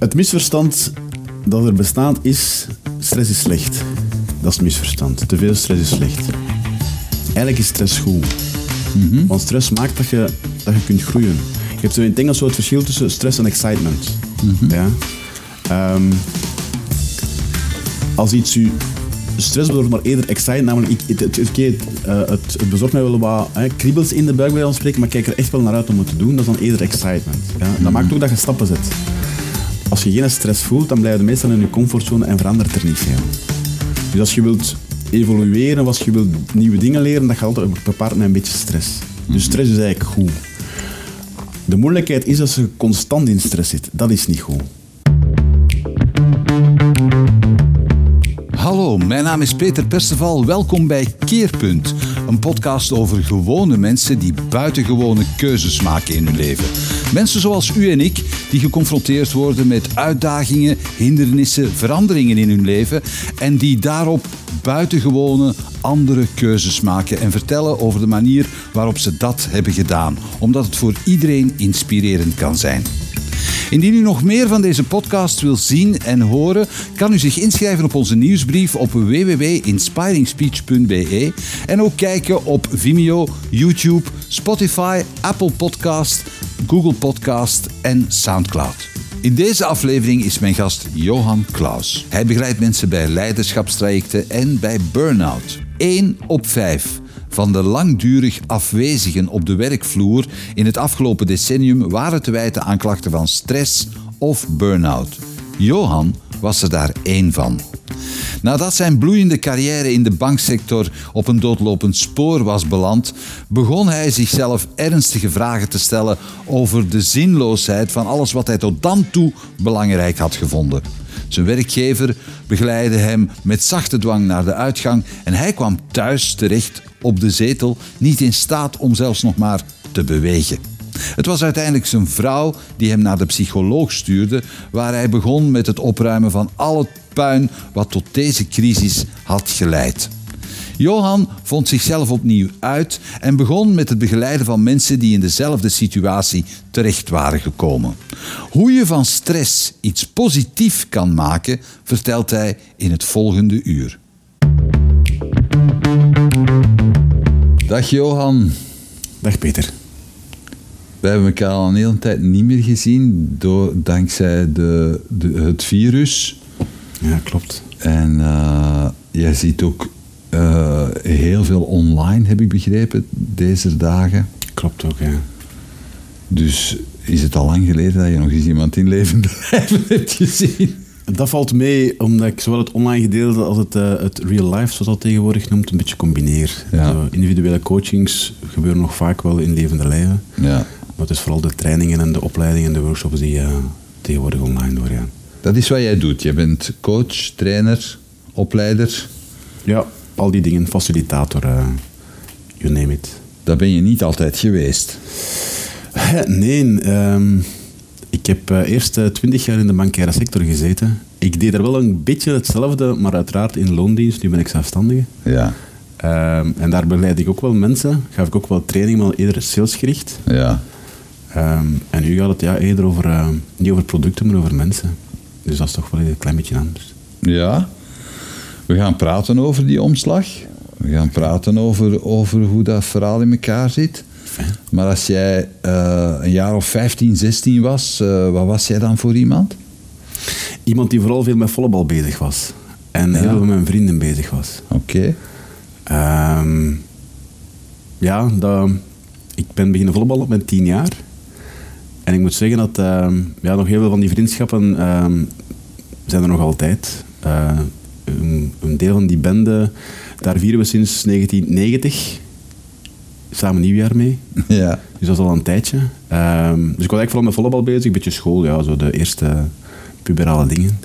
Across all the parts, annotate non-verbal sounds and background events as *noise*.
Het misverstand dat er bestaat is, stress is slecht. Dat is het misverstand. Te veel stress is slecht. Eigenlijk is stress goed. Want stress maakt dat je, dat je kunt groeien. Je hebt zo in het Engels zo het verschil tussen stress en excitement. Ja? Ehm, als iets u stress bezorgt, maar eerder excite, namelijk ik, het, het, het, eh, het, het bezorgt mij wel wat hè, kriebels in de buik bij ons spreken, maar ik kijk er echt wel naar uit om het te doen. Dat is dan eerder excitement. Ja? Dat maakt ook dat je stappen zet. Als je geen stress voelt, dan blijf je meestal in je comfortzone en verandert er niet veel. Dus als je wilt evolueren, als je wilt nieuwe dingen leren, dat gaat altijd gepaard met een beetje stress. Dus stress is eigenlijk goed. De moeilijkheid is als je constant in stress zit. Dat is niet goed. Hallo, mijn naam is Peter Perceval. Welkom bij Keerpunt, een podcast over gewone mensen die buitengewone keuzes maken in hun leven. Mensen zoals u en ik, die geconfronteerd worden met uitdagingen, hindernissen, veranderingen in hun leven en die daarop buitengewone andere keuzes maken en vertellen over de manier waarop ze dat hebben gedaan, omdat het voor iedereen inspirerend kan zijn. Indien u nog meer van deze podcast wil zien en horen, kan u zich inschrijven op onze nieuwsbrief op www.inspiringspeech.be en ook kijken op Vimeo, YouTube, Spotify, Apple Podcast, Google Podcast en SoundCloud. In deze aflevering is mijn gast Johan Klaus. Hij begeleidt mensen bij leiderschapstrajecten en bij burn-out. 1 op 5 van de langdurig afwezigen op de werkvloer in het afgelopen decennium waren te wijten aan klachten van stress of burn-out. Johan was er daar één van. Nadat zijn bloeiende carrière in de banksector op een doodlopend spoor was beland, begon hij zichzelf ernstige vragen te stellen over de zinloosheid van alles wat hij tot dan toe belangrijk had gevonden. Zijn werkgever begeleidde hem met zachte dwang naar de uitgang en hij kwam thuis terecht op de zetel, niet in staat om zelfs nog maar te bewegen. Het was uiteindelijk zijn vrouw die hem naar de psycholoog stuurde, waar hij begon met het opruimen van al het puin wat tot deze crisis had geleid. Johan vond zichzelf opnieuw uit en begon met het begeleiden van mensen die in dezelfde situatie terecht waren gekomen. Hoe je van stress iets positief kan maken, vertelt hij in het volgende uur. Dag Johan. Dag Peter. We hebben elkaar al een hele tijd niet meer gezien door, dankzij de, de, het virus. Ja, klopt. En uh, jij ziet ook uh, heel veel online, heb ik begrepen, deze dagen. Klopt ook, ja. Dus is het al lang geleden dat je nog eens iemand in levende lijven *laughs* hebt gezien? Dat valt mee omdat ik zowel het online gedeelte als het, uh, het real life, zoals dat tegenwoordig noemt, een beetje combineer. Ja. Zo, individuele coachings gebeuren nog vaak wel in levende lijven. Ja. Maar het is vooral de trainingen en de opleidingen en de workshops die uh, tegenwoordig online doorgaan. Dat is wat jij doet. Je bent coach, trainer, opleider. Ja, al die dingen, facilitator, uh, you name it. Dat ben je niet altijd geweest. *laughs* Nee, um, ik heb uh, eerst twintig jaar in de bankaire sector gezeten. Ik deed er wel een beetje hetzelfde, maar uiteraard in loondienst. Nu ben ik zelfstandige. Ja. Um, en daar begeleid ik ook wel mensen. Gaf ik ook wel training, maar eerder salesgericht. Ja. Um, en nu gaat het ja, eerder over, uh, niet over producten, maar over mensen. Dus dat is toch wel een klein beetje anders. Ja. We gaan praten over die omslag. We gaan praten over, over hoe dat verhaal in elkaar zit. Fijn. Maar als jij uh, een jaar of 15, 16 was, uh, wat was jij dan voor iemand? Iemand die vooral veel met volleybal bezig was. En Ja. heel veel met mijn vrienden bezig was. Oké. Ehm, ja, dat, ik ben beginnen volleyballen op mijn tien jaar. En ik moet zeggen dat ehm, ja, nog heel veel van die vriendschappen ehm, zijn er nog altijd. Eh, een, een deel van die bende, daar vieren we sinds 1990 samen nieuwjaar mee. *laughs* Ja. Dus dat is al een tijdje. Ehm, dus ik was eigenlijk vooral met volleybal bezig, een beetje school, ja, zo de eerste puberale dingen.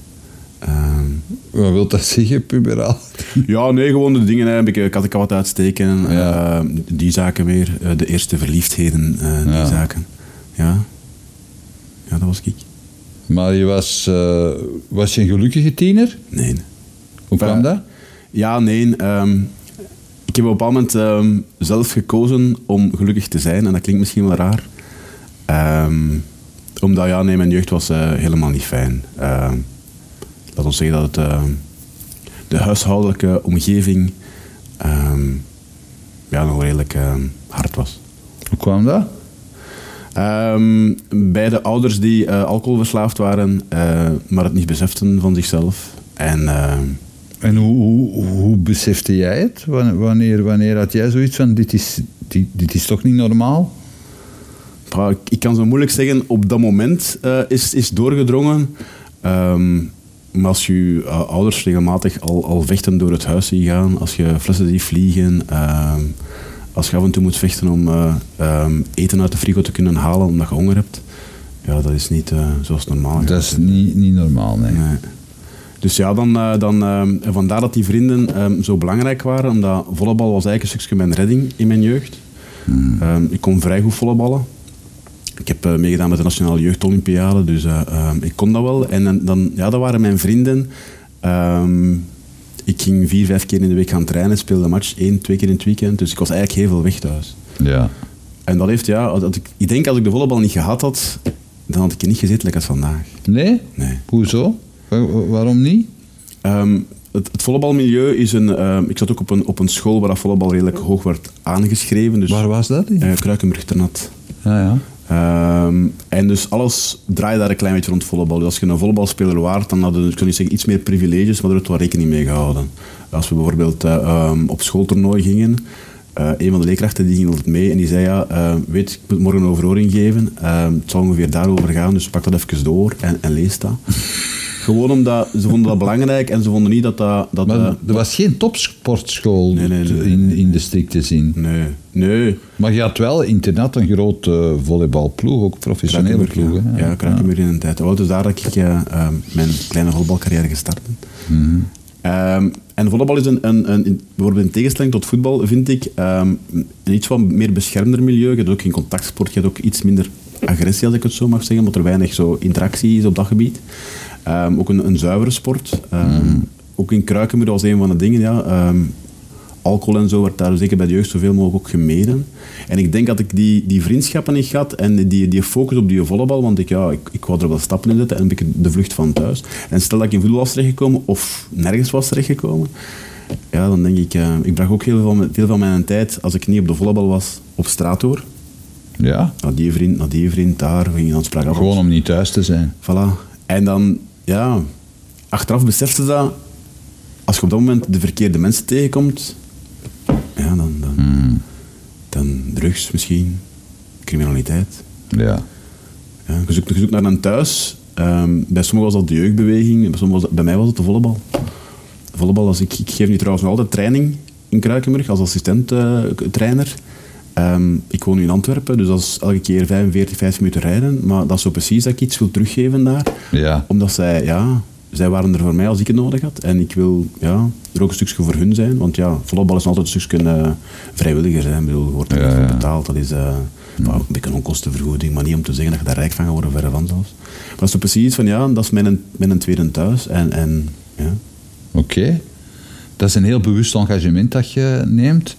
Ehm, Wat wil dat zeggen, puberaal? *laughs* ja, nee, gewoon de dingen. Hè. Een beetje kattenkawat uitsteken. Ja. eh, die zaken meer. eh, de eerste verliefdheden, eh, die Ja. zaken. Ja. Ja, dat was ik. Maar je was, eh, was je een gelukkige tiener? Nee. Hoe kwam dat? Ja, nee. ehm, ik heb op een moment ehm, zelf gekozen om gelukkig te zijn. En dat klinkt misschien wel raar. Op Omdat, ja, nee, mijn jeugd was eh, helemaal niet fijn. Uh, laat ons zeggen dat het, uh, de huishoudelijke omgeving ja, nog redelijk hard was. Hoe kwam dat? Um, beide ouders die uh, alcoholverslaafd waren, uh, maar het niet beseften van zichzelf. En, uh, en hoe, hoe, hoe, besefte jij het? Wanneer, wanneer had jij zoiets van: dit is, dit, dit is toch niet normaal? Ik, ik kan zo moeilijk zeggen, op dat moment is, is doorgedrongen. Um, maar als je ouders regelmatig al, al vechten door het huis ziet gaan, als je flessen ziet vliegen als je af en toe moet vechten om uh, um, eten uit de frigo te kunnen halen omdat je honger hebt, ja, dat is niet zoals normaal. Dat is niet, niet normaal, nee. nee. Dus ja, dan, uh, dan, vandaar dat die vrienden um, zo belangrijk waren, omdat volleybal was eigenlijk een stukje mijn redding in mijn jeugd. Hmm. Um, ik kon vrij goed volleyballen. Ik heb meegedaan met de Nationale Jeugdolympiade, dus ik kon dat wel. En dan, ja, dat waren mijn vrienden ik ging vier, vijf keer in de week gaan trainen, speelde match één, twee keer in het weekend. Dus ik was eigenlijk heel veel weg thuis. Ja. En dat heeft, ja, dat ik, ik denk als ik de volleybal niet gehad had, dan had ik er niet gezeten lekker als vandaag. Nee? Nee. Hoezo? Waarom niet? Um, het, het volleybalmilieu is een... Um, ik zat ook op een, op een school waar dat volleybal redelijk hoog werd aangeschreven. Dus, waar was dat? Uh, Kruikenburg Ternat. Ja, ja. Um, en dus alles draaide daar een klein beetje rond volleybal. Dus als je een volleybalspeler waart, dan hadden we zeggen, iets meer privileges, maar er werd wel rekening mee gehouden. Als we bijvoorbeeld uh, um, op schooltoernooi gingen, uh, een van de leerkrachten die ging altijd mee en die zei, ja, uh, weet, ik moet morgen een overhoring geven. het zal ongeveer daarover gaan, dus pak dat even door en, en lees dat. Gewoon omdat ze vonden dat belangrijk en ze vonden niet dat dat... dat maar er was geen topsportschool nee, nee, nee, in, in de strik te zien. Nee, nee. Maar je had wel internet een grote uh, volleybalploeg, ook professionele ploeg. Ja, ja Krakenburg in een tijd. Oh, dus daar dat ik uh, mijn kleine volleybalcarrière gestart. Mm -hmm. um, en volleybal is een, een, een, bijvoorbeeld in tegenstelling tot voetbal, vind ik, um, een iets wat meer beschermder milieu. Je hebt ook geen contactsport, je hebt ook iets minder agressie, als ik het zo mag zeggen, omdat er weinig zo interactie is op dat gebied. Um, ook een, een zuivere sport. Um, mm. Ook in Kruikenburg was een van de dingen. Ja, um, alcohol en zo werd daar zeker bij de jeugd zoveel mogelijk ook gemeden. En ik denk dat ik die, die vriendschappen niet had en die, die focus op die volleybal, want ik, ja, ik, ik wou er wel stappen in zetten en ik de vlucht van thuis. En stel dat ik in voetbal was terechtgekomen of nergens was terechtgekomen, ja, dan denk ik, uh, ik bracht ook heel veel, veel van mijn tijd, als ik niet op de volleybal was, op straat door. Ja. Naar die vriend, naar die vriend, daar, ging dan spraken. Gewoon om niet thuis te zijn. Voilà. En dan, ja, achteraf besefte dat, als je op dat moment de verkeerde mensen tegenkomt, ja, dan, dan, mm. dan drugs misschien, criminaliteit. Ja. ja je, zoekt, je zoekt naar een thuis. Um, bij sommigen was dat de jeugdbeweging, bij, was dat, bij mij was het de volleybal. De volleybal, als ik, ik geef nu trouwens nog altijd training in Kruikenburg als assistent uh, trainer. Um, ik woon nu in Antwerpen, dus dat is elke keer 45, 50 minuten rijden. Maar dat is zo precies dat ik iets wil teruggeven daar. Ja. Omdat zij, ja, zij waren er voor mij als ik het nodig had. En ik wil ja, er ook een stukje voor hun zijn. Want ja, volleybal is altijd een stukje uh, vrijwilliger. Hè. Ik bedoel, je wordt er ja, betaald. Dat is uh, mm. een beetje een onkostenvergoeding. Maar niet om te zeggen dat je daar rijk van gaat worden, verre van zelfs. Maar dat is zo precies van, ja, dat is mijn, mijn tweede thuis. En, en, ja. Oké. Okay. Dat is een heel bewust engagement dat je neemt.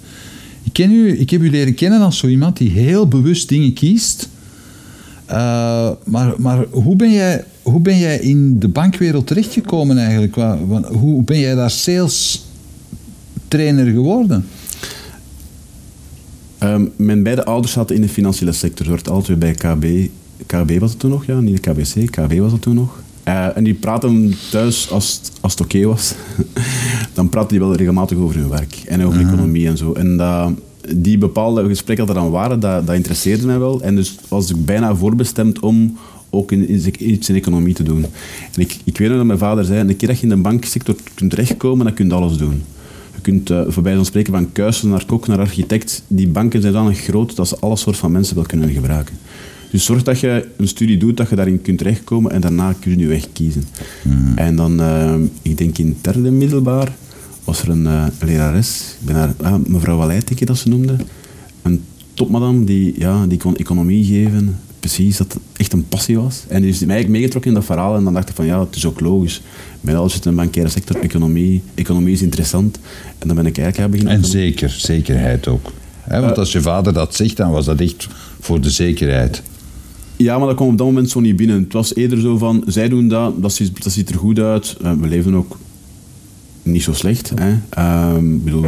Ik, ken u, ik heb u leren kennen als zo iemand die heel bewust dingen kiest. Uh, maar maar hoe, ben jij, hoe ben jij in de bankwereld terechtgekomen eigenlijk? Hoe ben jij daar sales trainer geworden? Um, mijn beide ouders zaten in de financiële sector. Ze werd altijd bij KB. KB was het toen nog, ja, niet de KBC. KB was het toen nog. Uh, en die praten thuis, als, als het oké okay was, *laughs* dan praten die wel regelmatig over hun werk en over uh-huh. economie en zo. En dat, die bepaalde gesprekken dat er dan waren, dat, dat interesseerde mij wel. En dus was ik bijna voorbestemd om ook in, in, iets in economie te doen. En ik, ik weet nog dat mijn vader zei, een keer dat je in de banksector kunt terechtkomen, dan kun je alles doen. Je kunt uh, voorbij zo'n spreken van kuisen naar kok naar architect. Die banken zijn dan groot dat ze alle soort van mensen wel kunnen gebruiken. Dus zorg dat je een studie doet, dat je daarin kunt terechtkomen en daarna kun je je weg kiezen. Mm. En dan, uh, ik denk in derde middelbaar, was er een uh, lerares, ik ben haar, ah, mevrouw denk je dat ze noemde. Een topmadam die, ja, die kon economie geven, precies, dat het echt een passie was. En die is mij eigenlijk meegetrokken in dat verhaal en dan dacht ik van ja, het is ook logisch. Bij alles zit in de bankaire sector, economie, economie is interessant. En dan ben ik eigenlijk gaan beginnen. En zeker, zekerheid ook. want uh, als je vader dat zegt, dan was dat echt voor de zekerheid. Ja, maar dat kwam op dat moment zo niet binnen. Het was eerder zo van, zij doen dat, dat ziet, dat ziet er goed uit. Uh, we leven ook niet zo slecht. Hè. Um, bedoel,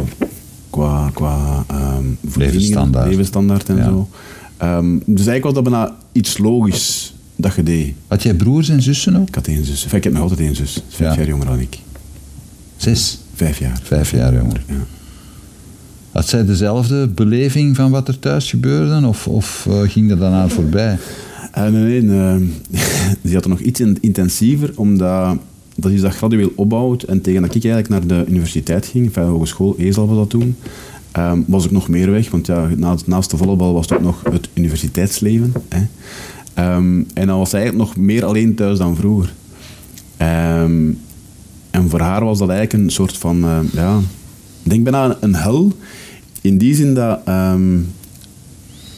qua, qua um, levensstandaard. levensstandaard en ja. zo. Um, dus eigenlijk was dat bijna iets logisch dat je deed. Had jij broers en zussen ook? Ik had één zus. Enfin, ik heb nog altijd één zus. Vijf ja. jaar jonger dan ik. Zes? Vijf jaar. Vijf jaar jonger. Ja. Had zij dezelfde beleving van wat er thuis gebeurde? Of, of uh, ging dat daarna voorbij? Uh, nee, nee. Uh, *laughs* die had er nog iets intensiever, omdat dat is dat gradueel opbouwt. En tegen dat ik eigenlijk naar de universiteit ging, de hogeschool, Ezel was dat toen, um, was ik nog meer weg. Want ja, naast de volleybal was het nog het universiteitsleven. Hè. Um, en dan was zij eigenlijk nog meer alleen thuis dan vroeger. En voor haar was dat eigenlijk een soort van, uh, ja, ik denk bijna een hel. In die zin dat,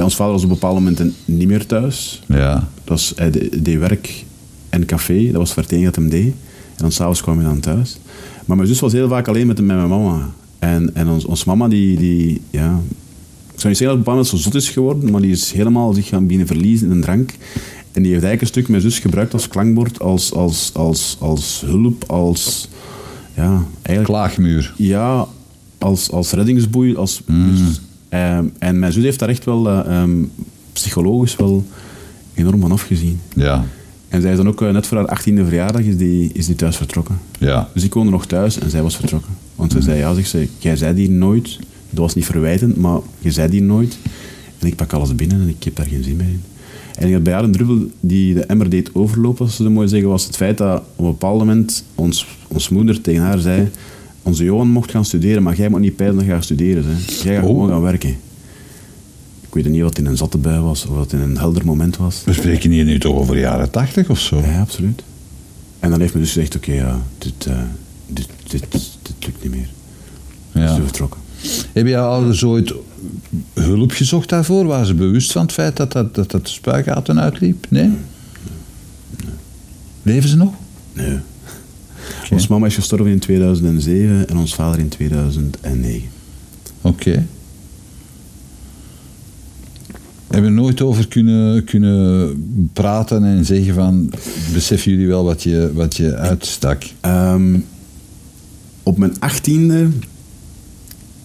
ja, ons vader was op bepaalde momenten niet meer thuis. Ja. Dat was, hij deed werk en café, dat was vertegen dat hem deed. En dan s'avonds kwam hij dan thuis. Maar mijn zus was heel vaak alleen met, met mijn mama. En, en ons, ons mama, die, die, ja, ik zou niet zeggen dat moment zo zot is geworden, maar die is helemaal zich gaan beginnen verliezen in een drank. En die heeft eigenlijk een stuk mijn zus gebruikt als klankbord, als, als, als, als hulp, als... Ja, eigenlijk... Klaagmuur. Ja, als, als reddingsboei. Als, Mm. dus, ehm, en mijn zus heeft daar echt wel uh, um, psychologisch wel enorm van afgezien. Ja. En zij is dan ook, uh, net voor haar 18e verjaardag, is die, is die thuis vertrokken. Ja. Dus ik woonde nog thuis en zij was vertrokken. Want ze zei, ja, zegt ze, jij zei hier nooit. Dat was niet verwijtend, maar je zei hier nooit. En ik pak alles binnen en ik heb daar geen zin meer in. En ik had bij haar een druppel die de emmer deed overlopen, als ze dat mooi zeggen, was het feit dat op een bepaald moment ons, ons moeder tegen haar zei onze Johan mocht gaan studeren, maar jij moet niet pijlen dat je gaat studeren. Hè. Jij gaat Oh. gewoon gaan werken. Ik weet niet wat in een zatte bui was, of wat in een helder moment was. We spreken hier nu toch over jaren tachtig of zo? Ja, absoluut. En dan heeft men dus gezegd, oké, ja, dit, uh, dit, dit, dit, lukt niet meer. Ja. Dus vertrokken. Heb je ouders ooit hulp gezocht daarvoor? Waren ze bewust van het feit dat dat, dat, dat de spuigaten uitliep? Nee? Leven ze nog? Nee. Okay. Ons mama is gestorven in 2007 en ons vader in 2009. Oké. Okay. Hebben we nooit over kunnen, kunnen praten en zeggen van... Beseffen jullie wel wat je, wat je uitstak? Um, op mijn achttiende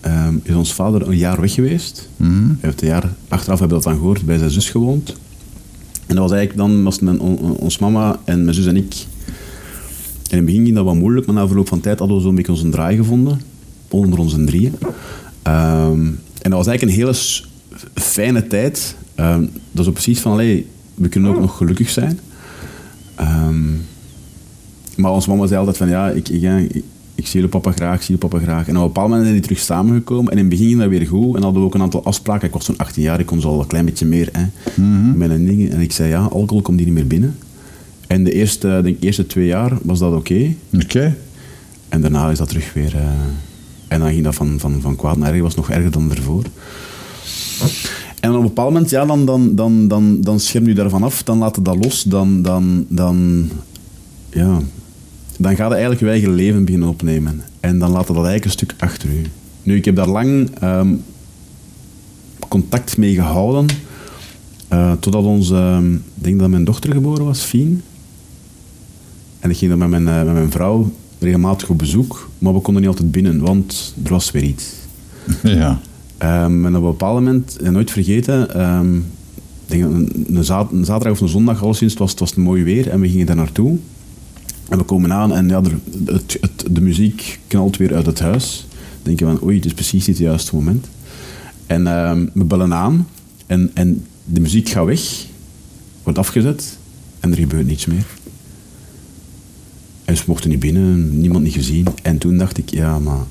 um, is ons vader een jaar weg geweest. Mm -hmm. Hij heeft een jaar achteraf hebben we dat dan gehoord, bij zijn zus gewoond. En dat was eigenlijk dan, was mijn, on, ons mama en mijn zus en ik... In het begin ging dat wat moeilijk, maar na verloop van tijd hadden we zo'n beetje onze draai gevonden. Onder onze drieën. Um, en dat was eigenlijk een hele fijne tijd. Um, dat is ook precies van, allee, we kunnen ook nog gelukkig zijn. Um, maar onze mama zei altijd van, ja, ik, ik, ik, ik zie je papa graag, ik zie je papa graag. En op een bepaald moment zijn die terug samengekomen. En in het begin ging dat weer goed. En hadden we ook een aantal afspraken. Ik was toen 18 jaar, ik kon zo al een klein beetje meer. Hè, mm -hmm. met een ding. En ik zei, ja, alcohol komt hier niet meer binnen. En de eerste, denk, eerste twee jaar was dat oké. Okay. Oké. Okay. En daarna is dat terug weer... Uh, en dan ging dat van, van, van kwaad naar erg, was nog erger dan ervoor. En op een bepaald moment, ja, dan, dan, dan, dan, dan scherm je daarvan af, dan laat je dat los, dan, dan, dan, ja, dan gaat je eigenlijk je eigen leven beginnen opnemen. En dan laat je dat eigenlijk een stuk achter je. Nu, ik heb daar lang um, contact mee gehouden, uh, totdat onze, um, ik denk dat mijn dochter geboren was, Fien. En ik ging dan met mijn, uh, met mijn vrouw regelmatig op bezoek, maar we konden niet altijd binnen, want er was weer iets. *laughs* Ja. Um, en op een bepaald moment, en nooit vergeten, um, denk een, een, een, zaterdag of een zondag, alleszins, het was, het was mooi weer en we gingen daar naartoe. En we komen aan en ja, er, het, het, de muziek knalt weer uit het huis. Dan denk je van, oei, het is precies niet het juiste moment. En um, we bellen aan en, en de muziek gaat weg, wordt afgezet en er gebeurt niets meer. En ze mochten niet binnen, niemand niet gezien. En toen dacht ik, ja, maar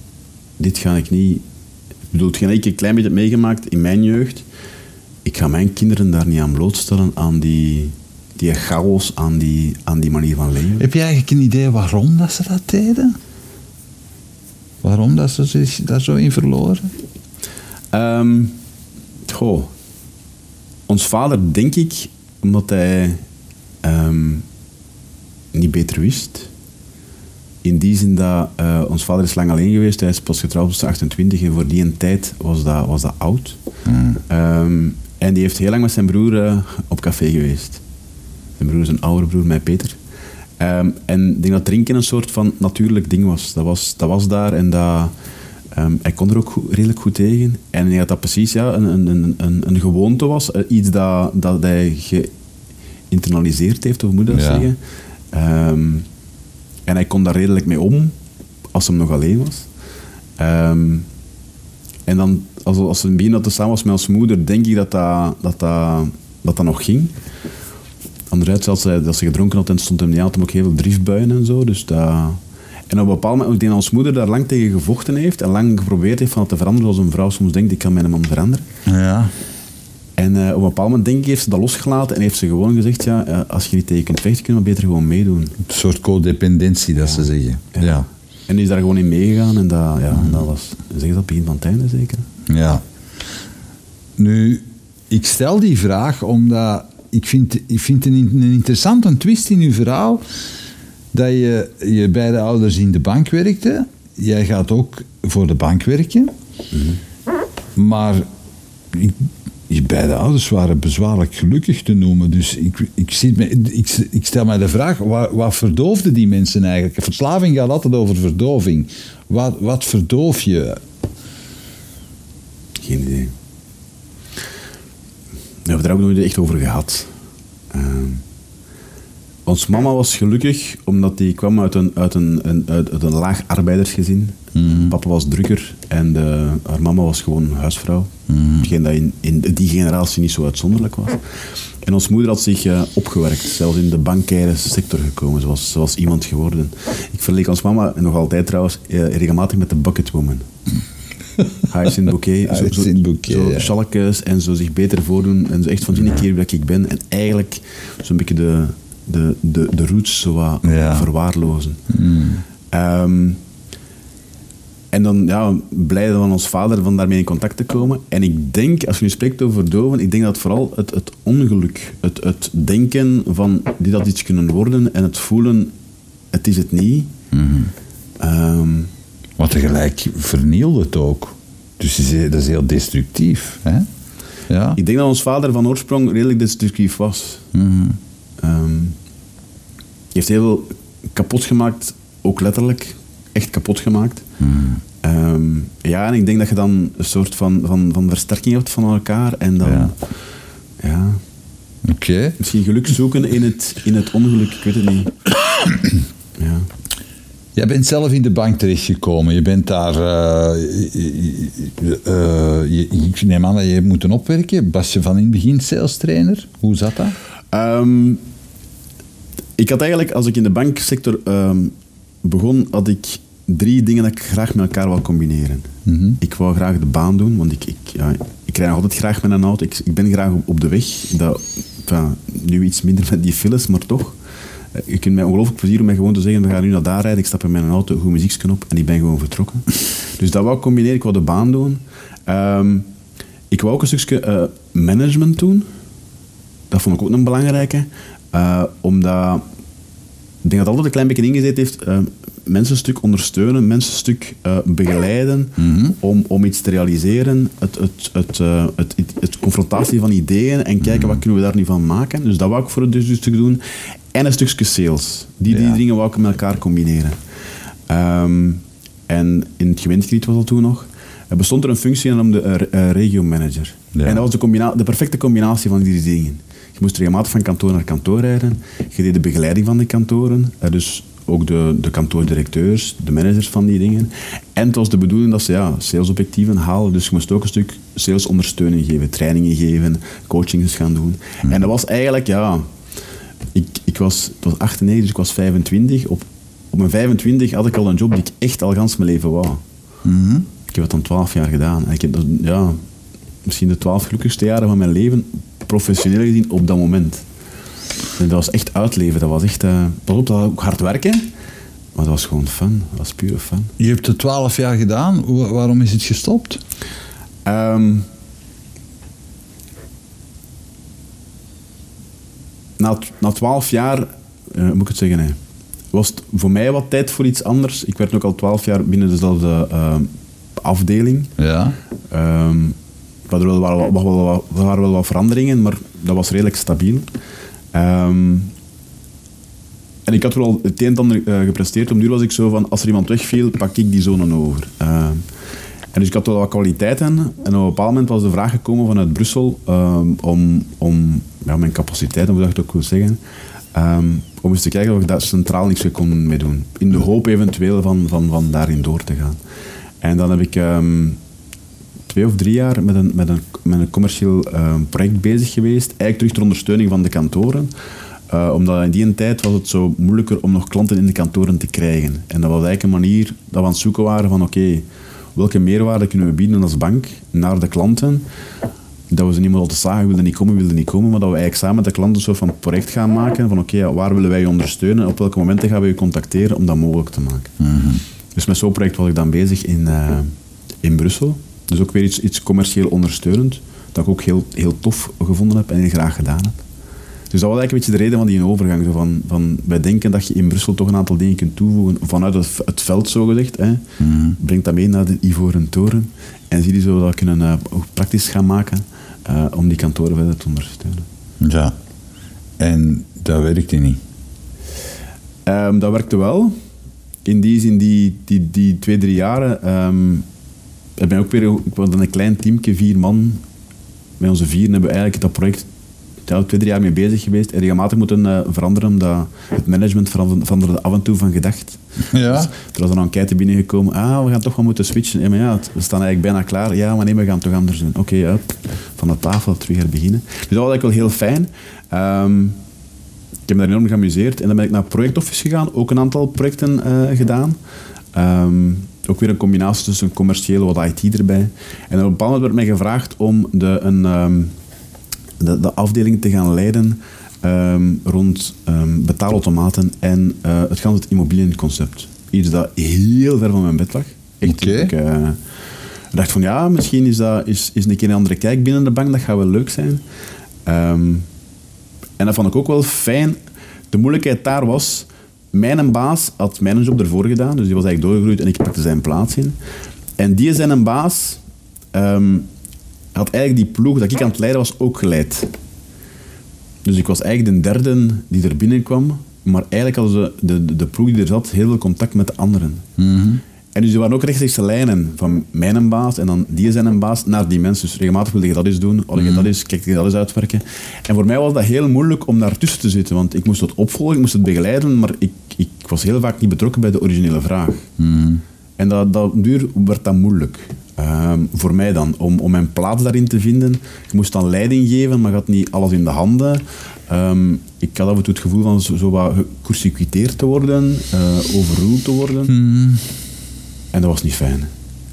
dit ga ik niet... Ik bedoel, hetgeen ik een klein beetje heb meegemaakt in mijn jeugd, ik ga mijn kinderen daar niet aan blootstellen, aan die, die chaos, aan die, aan die manier van leven. Heb je eigenlijk een idee waarom dat ze dat deden? Waarom dat ze zich daar zo in verloren? Um, goh. Ons vader, denk ik, omdat hij um, niet beter wist. In die zin dat uh, ons vader is lang alleen geweest. Hij is pas getrouwd op zijn 28 en voor die een tijd was dat, was dat oud. Hmm. Um, en die heeft heel lang met zijn broer uh, op café geweest. Zijn broer is een oudere broer, mij Peter. Ehm, en ik denk dat drinken een soort van natuurlijk ding was. Dat was, dat was daar en dat, ehm, hij kon er ook goed- redelijk goed tegen. En ik denk dat dat precies ja, een, een, een, een, gewoonte was. eh, Iets dat, dat hij geïnternaliseerd heeft, of moet dat Ja. zeggen. Ehm, en hij kon daar redelijk mee om, als hij nog alleen was. Ehm, en dan, als, als ze in het begin dat hij samen was met ons moeder, denk ik dat dat, dat, dat, dat, dat nog ging. Anderzijds, als ze, als ze gedronken had en stond hem niet aan, had hem ook heel veel driftbuien en zo. Dus dat... En op een bepaald moment, ik denk dat ons moeder daar lang tegen gevochten heeft en lang geprobeerd heeft van het te veranderen zoals een vrouw soms denkt, ik kan mijn man veranderen. Ja. En eh, op een bepaald moment, denk ik, heeft ze dat losgelaten en heeft ze gewoon gezegd, ja, als je niet tegen kunt vechten, kun je maar beter gewoon meedoen. Een soort codependentie, dat ze zeggen. Ja. En die is daar gewoon in meegegaan en dat, ja, dat was, zeg dat, begin van het einde zeker? Ja. Nu, ik stel die vraag omdat ik vind, ik vind een, een interessante twist in uw verhaal dat je, je beide ouders in de bank werkte. Jij gaat ook voor de bank werken. Maar ik, beide ouders waren bezwaarlijk gelukkig te noemen. Dus ik, ik, zit me, ik, ik stel mij de vraag, wat, wat verdoofde die mensen eigenlijk? Verslaving gaat altijd over verdoving. Wat, wat verdoof je? Geen idee. We hebben er ook nooit echt over gehad. Ehm, ons mama was gelukkig omdat die kwam uit een, uit een, een, uit, uit een laag arbeidersgezin. Papa was drukker en de, haar mama was gewoon huisvrouw. Hetgeen dat in, in die generatie niet zo uitzonderlijk was. En ons moeder had zich eh, opgewerkt, zelfs in de bankaire sector gekomen. Ze was, ze was iemand geworden. Ik verleek ons mama, en nog altijd trouwens, eh, regelmatig met de bucketwoman. *laughs* Hyacinth bouquet. zo- zo- Hyacinth bouquet, zo ja. en zo zich beter voordoen. En zo echt van, zie een keer wie dat ik ben. En eigenlijk zo'n beetje de, de, de, de roots zo wat Ja. verwaarlozen. Ehm, en dan ja, blij van ons vader van daarmee in contact te komen. En ik denk, als je nu spreekt over verdoven, ik denk dat vooral het, het ongeluk, het, het denken van dit had iets kunnen worden en het voelen, het is het niet. Ehm, Maar tegelijk vernielde het ook. Dus dat is heel destructief. Hè? Ja. ik denk dat ons vader van oorsprong redelijk destructief was. Ehm, hij heeft heel veel kapot gemaakt, ook letterlijk. Echt kapot gemaakt. Ehm, ja, en ik denk dat je dan een soort van, van, van versterking hebt van elkaar. En dan, Ja. ja. Oké. misschien geluk zoeken in het, in het ongeluk, ik weet het niet. ja. Jij bent zelf in de bank terechtgekomen. Je bent daar... eh, je- eh, je- ik neem aan dat je hebt moeten opwerken. Was je van in het begin sales trainer? Hoe zat dat? Ehm, ik had eigenlijk, als ik in de banksector ehm, begon, had ik drie dingen dat ik graag met elkaar wil combineren. Ik wou graag de baan doen, want ik, ik, ja, ik rijd nog altijd graag met een auto. Ik, ik ben graag op, op de weg. Dat, enfin, nu iets minder met die files, maar toch. Eh, Je kunt mij ongelooflijk plezier om mij gewoon te zeggen, we gaan nu naar daar rijden, ik stap in mijn auto, goed muziekje op en ik ben gewoon vertrokken. dus dat wou ik combineren, ik wou de baan doen. Ehm, ik wou ook een stukje eh, management doen. Dat vond ik ook een belangrijke. eh, omdat ik denk dat het altijd een klein beetje ingezet heeft. eh, mensen een stuk ondersteunen, mensen een stuk eh, begeleiden om, om iets te realiseren. Het, het, het, het, het, confrontatie van ideeën en kijken wat kunnen we daar nu van maken. Dus dat wou ik voor het dus stuk doen. En een stukje sales. Die drie Ja. dingen wou ik met elkaar combineren. Ehm, en in het gemeentekrediet was dat toen nog. Er bestond er een functie en de uh, regio-manager. Ja. En dat was de, de perfecte combinatie van die dingen. Je moest regelmatig van kantoor naar kantoor rijden. Je deed de begeleiding van de kantoren. eh, dus ook de, de kantoordirecteurs, de managers van die dingen. En het was de bedoeling dat ze ja, salesobjectieven halen. Dus je moest ook een stuk salesondersteuning geven, trainingen geven, coachings gaan doen. En dat was eigenlijk, ja... Ik, ik was, het was 98, dus ik was 25. Op, op mijn 25 had ik al een job die ik echt al gans mijn leven wou. Ik heb het dan 12 jaar gedaan. En ik heb dat, ja, misschien de 12 gelukkigste jaren van mijn leven, professioneel gezien, op dat moment. En dat was echt uitleven. Dat was echt, eh pas op, dat was ook hard werken. Maar dat was gewoon fun. Dat was pure fun. Je hebt het twaalf jaar gedaan. Wa- Waarom is het gestopt? Ehm, na, na 12 jaar, eh, moet ik het zeggen, nee, was het voor mij wat tijd voor iets anders. Ik werd ook al 12 jaar binnen dezelfde ehm, afdeling. Ja. Ehm, waren wel, wel, wel, wel- wel wat veranderingen, maar dat was redelijk stabiel. Ehm, en ik had wel het een en ander eh, gepresteerd. Om duur was ik zo van, als er iemand wegviel, pak ik die zone over. Ehm, en dus ik had wel wat kwaliteiten. En op een bepaald moment was de vraag gekomen vanuit Brussel ehm, om, om ja, mijn capaciteiten, hoe dat ik het ook zeggen, om eens te kijken of ik daar centraal niks kon mee doen. In de hoop eventueel van, van, van daarin door te gaan. En dan heb ik twee of drie jaar met een, met een, met een commercieel ehm, project bezig geweest. Eigenlijk terug ter ondersteuning van de kantoren. Uh, omdat in die tijd was het zo moeilijker om nog klanten in de kantoren te krijgen. En dat was eigenlijk een manier dat we aan het zoeken waren van oké, welke meerwaarde kunnen we bieden als bank naar de klanten? Dat we ze niet meer te zagen, wilden niet komen, wilden niet komen, maar dat we eigenlijk samen met de klanten een soort van project gaan maken van oké, waar willen wij je ondersteunen, op welke momenten gaan we je contacteren om dat mogelijk te maken. Dus met zo'n project was ik dan bezig in, uh, in Brussel. Dus ook weer iets, iets commercieel ondersteunend, dat ik ook heel, heel tof gevonden heb en heel graag gedaan heb. Dus dat was eigenlijk een beetje de reden van die overgang. Zo van, van, wij denken dat je in Brussel toch een aantal dingen kunt toevoegen vanuit het, het veld, zogezegd. Hè. Mm. Breng dat mee naar de Ivoren Toren en zie je zo dat kunnen uh, praktisch gaan maken uh, om die kantoren verder te ondersteunen. Ja, en dat werkte niet? Um, dat werkte wel. In die zin, die, die, die twee, drie jaren, um, ik ook weer ik was een klein teamje, vier man. Met onze vier hebben we eigenlijk dat project ja, twee, drie jaar mee bezig geweest. En regelmatig moeten uh, veranderen, omdat het management veranderde af en toe van gedacht. Ja. Dus er was een enquête binnengekomen. Ah, we gaan toch wel moeten switchen. Ja, maar ja, we staan eigenlijk bijna klaar. Ja, maar nee, we gaan het toch anders doen. Oké, okay, van de tafel terug her beginnen. Dus dat was eigenlijk wel heel fijn. Um, ik heb me daar enorm geamuseerd. En dan ben ik naar Project Office gegaan. Ook een aantal projecten uh, gedaan. Um, ook weer een combinatie tussen commercieel wat IT erbij. En op een bepaald moment werd mij gevraagd om de, een... Um, de, de afdeling te gaan leiden um, rond um, betaalautomaten en uh, het ganse het immobiliënconcept. Iets dat heel ver van mijn bed lag. Echt, okay. ik uh, dacht van ja, misschien is dat is, is een keer een andere kijk binnen de bank, dat gaat wel leuk zijn. En dat vond ik ook wel fijn. De moeilijkheid daar was, mijn baas had mijn job ervoor gedaan, dus die was eigenlijk doorgegroeid en ik pakte zijn plaats in. En die zijn een baas had eigenlijk die ploeg dat ik aan het leiden was ook geleid. Dus ik was eigenlijk de derde die er binnenkwam, maar eigenlijk hadden ze de, de, de ploeg die er zat heel veel contact met de anderen. -hmm. En dus er waren ook rechtstreekse lijnen van mijn baas en dan die zijn een baas naar die mensen. Dus regelmatig wilde je dat eens doen, wilde je dat eens, kijk je dat eens uitwerken. En voor mij was dat heel moeilijk om daartussen te zitten, want ik moest het opvolgen, ik moest het begeleiden, maar ik, ik was heel vaak niet betrokken bij de originele vraag. Mm -hmm. En dat, dat duur werd dat moeilijk. Um, voor mij dan, om, om mijn plaats daarin te vinden. Ik moest dan leiding geven, maar ik had niet alles in de handen. Um, ik had af en toe het gevoel van zo, zo wat gecircuiteerd te worden, uh, overruled te worden. Mm. En dat was niet fijn.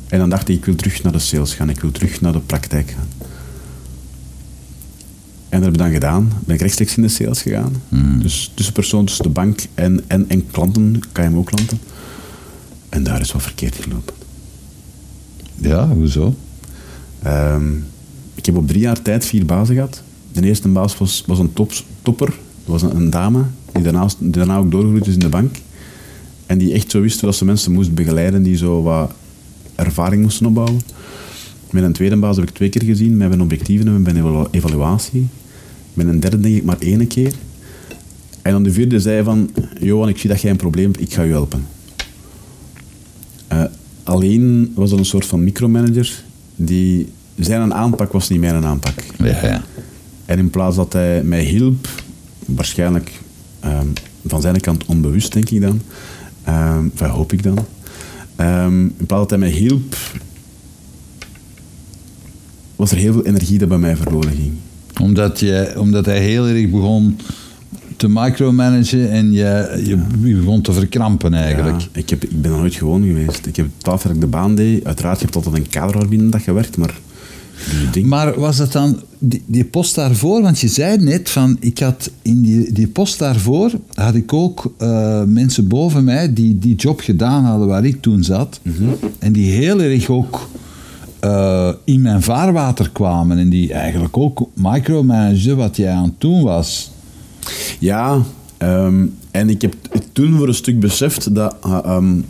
En dan dacht ik, ik wil terug naar de sales gaan, ik wil terug naar de praktijk gaan. En dat heb ik dan gedaan. Ben ik rechtstreeks in de sales gegaan. Mm. Dus tussenpersoon tussen de bank en, en, en klanten, KMO-klanten. En daar is wat verkeerd gelopen. Ja, hoezo? Um, ik heb op drie jaar tijd vier bazen gehad. De eerste baas was, was een top, topper. Dat was een, een dame die daarna, die daarna ook doorgegroeid is in de bank. En die echt zo wist dat ze mensen moest begeleiden die zo wat ervaring moesten opbouwen. Met een tweede baas heb ik twee keer gezien, met een objectieve en met een evaluatie. Met een derde denk ik maar één keer. En dan de vierde zei van, Johan, ik zie dat jij een probleem hebt, ik ga je helpen. Uh, alleen was er een soort van micromanager die zijn aanpak was niet mijn aanpak. Ja, ja. En in plaats dat hij mij hielp, waarschijnlijk um, van zijn kant onbewust denk ik dan, um, enfin, hoop ik dan, um, in plaats dat hij mij hielp, was er heel veel energie dat bij mij verloren ging. Omdat, je, omdat hij heel erg begon te micromanagen en je, je, begon te verkrampen eigenlijk. Ja, ik, heb, ik ben er nooit gewoon geweest. Ik heb twaalf jaar de baan deed. Uiteraard, je hebt altijd een kader waarbinnen dat gewerkt, maar... Ding... Maar was dat dan die, die, post daarvoor? Want je zei net van, ik had in die, die post daarvoor had ik ook uh, mensen boven mij die die job gedaan hadden waar ik toen zat. Mm -hmm. En die heel erg ook uh, in mijn vaarwater kwamen en die eigenlijk ook micromanagen wat jij aan het doen was. Ja, um, en ik heb toen voor een stuk beseft dat uh, um,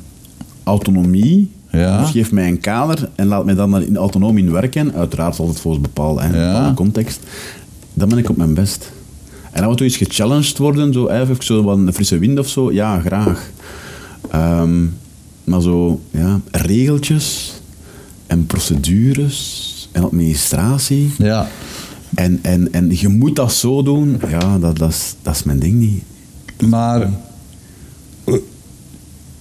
autonomie ja. dus geef mij een kader en laat mij dan in autonomie werken. Uiteraard altijd volgens bepaalde, hè, ja. bepaalde context. Dan ben ik op mijn best. En dan moet er iets gechallenged worden, zo, hè, even zo wat een frisse wind of zo, ja, graag. Ehm, maar zo, ja, regeltjes en procedures en administratie. Ja. En, en, en je moet dat zo doen, ja, dat, dat, is, dat is mijn ding niet. Maar eh,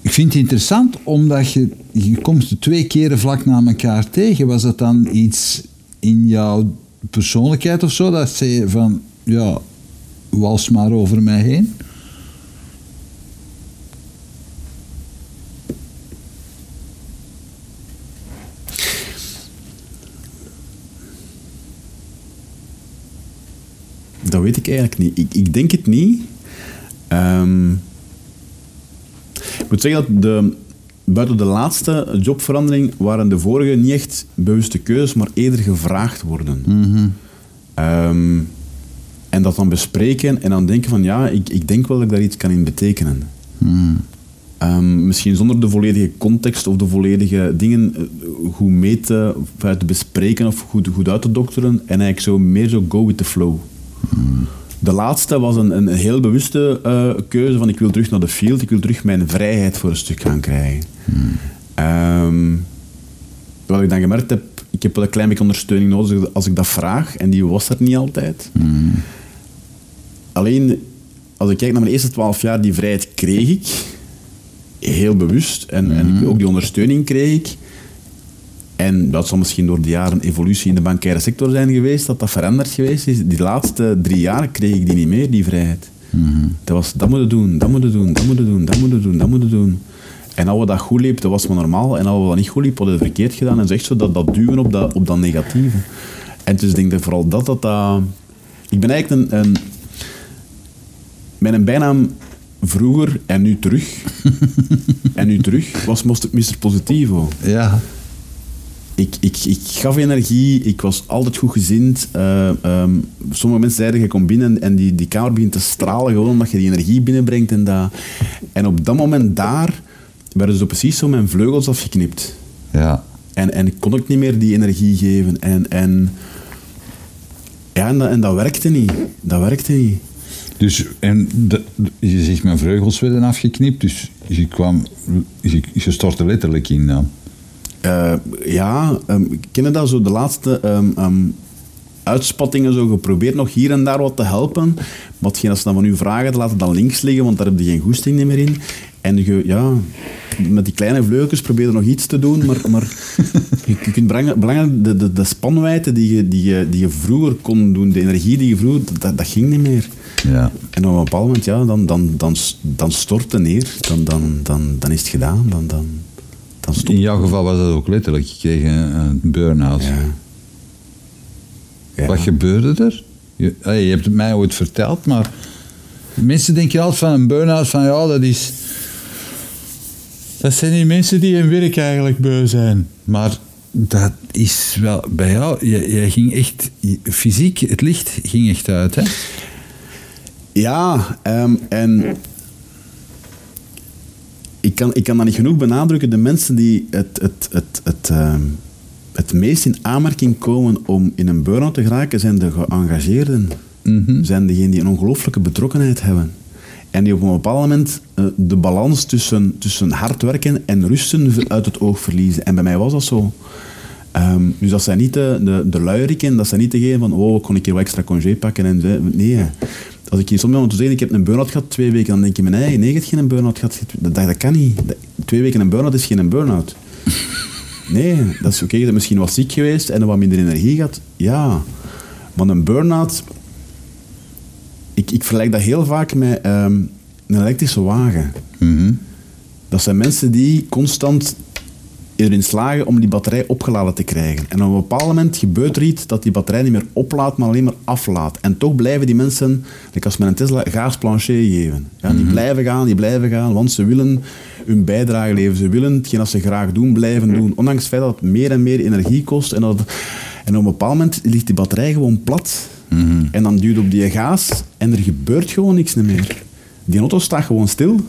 ik vind het interessant omdat je, je komt twee keren vlak na elkaar tegen. Was dat dan iets in jouw persoonlijkheid of zo? Dat ze van, ja, wals maar over mij heen? Dat weet ik eigenlijk niet. Ik, ik denk het niet. Ik moet zeggen dat de, buiten de laatste jobverandering waren de vorige niet echt bewuste keuzes, maar eerder gevraagd worden. Ehm, en dat dan bespreken en dan denken van ja, ik, ik denk wel dat ik daar iets kan in betekenen. Ehm, misschien zonder de volledige context of de volledige dingen eh, goed mee te, te bespreken of goed, goed uit te dokteren. En eigenlijk zo meer zo go with the flow. De laatste was een, een heel bewuste eh, keuze van ik wil terug naar de field, ik wil terug mijn vrijheid voor een stuk gaan krijgen. Ehm, wat ik dan gemerkt heb, ik heb wel een klein beetje ondersteuning nodig als ik dat vraag, en die was er niet altijd. Alleen, als ik kijk naar mijn eerste twaalf jaar, die vrijheid kreeg ik, heel bewust, en, en ik- ook die ondersteuning kreeg ik. En dat zal misschien door de jaren evolutie in de bankaire sector zijn geweest, dat dat veranderd geweest is. Die laatste drie jaar kreeg ik die niet meer, die vrijheid. Dat was, dat moeten doen, dat moeten doen, dat moeten doen, dat moeten doen, dat moeten doen. En als we dat goed liep, dat was maar normaal. En als we dat niet goed liep, hadden we het verkeerd gedaan. En zeg zo dat, dat duwen op dat, op dat negatieve. En dus ik denk dat vooral dat, dat dat... Ik ben eigenlijk een... een mijn bijnaam vroeger en nu terug, *laughs* en nu terug, was Mr. Positivo Ja. Ik, ik, ik gaf energie, ik was altijd goed gezind. Eh, ehm, sommige mensen zeiden, je komt binnen en die, die kamer begint te stralen gewoon omdat je die energie binnenbrengt. En, dat. en op dat moment daar werden zo precies zo mijn vleugels afgeknipt. Ja. En, en ik kon ook niet meer die energie geven. En, en, ja, en, dat, en dat werkte niet. Dat werkte niet. Dus, en de, je zegt, mijn vleugels werden afgeknipt, dus je kwam, je, je stortte letterlijk in dan. Eh, ja, ehm, ken je dat zo de laatste ehm, ehm, uitspattingen zo geprobeerd nog hier en daar wat te helpen. Maar als ze dan van u vragen, laat het dan links liggen, want daar heb je geen goesting meer in. En je, ja, met die kleine vleugels probeer je nog iets te doen, maar, maar *laughs* je, kunt belangrijk, de, de, de spanwijdte die je, die, je, die je vroeger kon doen, de energie die je vroeger, dat, dat ging niet meer. Ja. En op een bepaald moment, ja, dan, dan, dan, dan stort het neer. Dan, dan, dan, dan is het gedaan. Dan, dan, dan stopt In jouw geval was dat ook letterlijk. Je kreeg een, een burn-out. Ja. Ja. Wat gebeurde er? Je, hey, je hebt het mij ooit verteld, maar mensen denken altijd van een burn-out van ja, dat is. Dat zijn die mensen die hun werk eigenlijk beu zijn. Maar dat is wel bij jou. Jij, ging echt je- fysiek, het licht ging echt uit, hè? Ja, ehm, en ik kan, ik kan dat niet genoeg benadrukken. De mensen die het, het, het, het, ehm, het meest in aanmerking komen om in een burn-out te geraken, zijn de geëngageerden. Zijn degenen die een ongelooflijke betrokkenheid hebben. En die op een bepaald moment eh, de balans tussen, tussen hard werken en rusten uit het oog verliezen. En bij mij was dat zo. Ehm, dus dat zijn niet de, de, de luieriken, dat zijn niet degenen van, oh, kon ik hier wat extra congé pakken. En, nee, als ik soms iemand te zeggen, ik heb een burn-out gehad twee weken, dan denk je, nee, nee, je hebt geen burn-out gehad. Dat, dat, dat kan niet. Dat- twee weken een burn-out is geen burn-out. *laughs* Nee, dat is oké, je bent misschien wat ziek geweest en wat minder energie gehad. Ja, maar een burn-out... Ik, ik vergelijk dat heel vaak met ehm, een elektrische wagen. Dat zijn mensen die constant erin slagen om die batterij opgeladen te krijgen. En op een bepaald moment gebeurt er iets dat die batterij niet meer oplaadt, maar alleen maar aflaat. En toch blijven die mensen, like als met een Tesla, gaas plancher geven. Ja, die blijven gaan, die blijven gaan, want ze willen hun bijdrage leveren. Ze willen hetgeen dat ze graag doen, blijven doen. Ondanks het feit dat het meer en meer energie kost. En, dat, en op een bepaald moment ligt die batterij gewoon plat. En dan duwt op die gaas en er gebeurt gewoon niks meer. Die auto staat gewoon stil.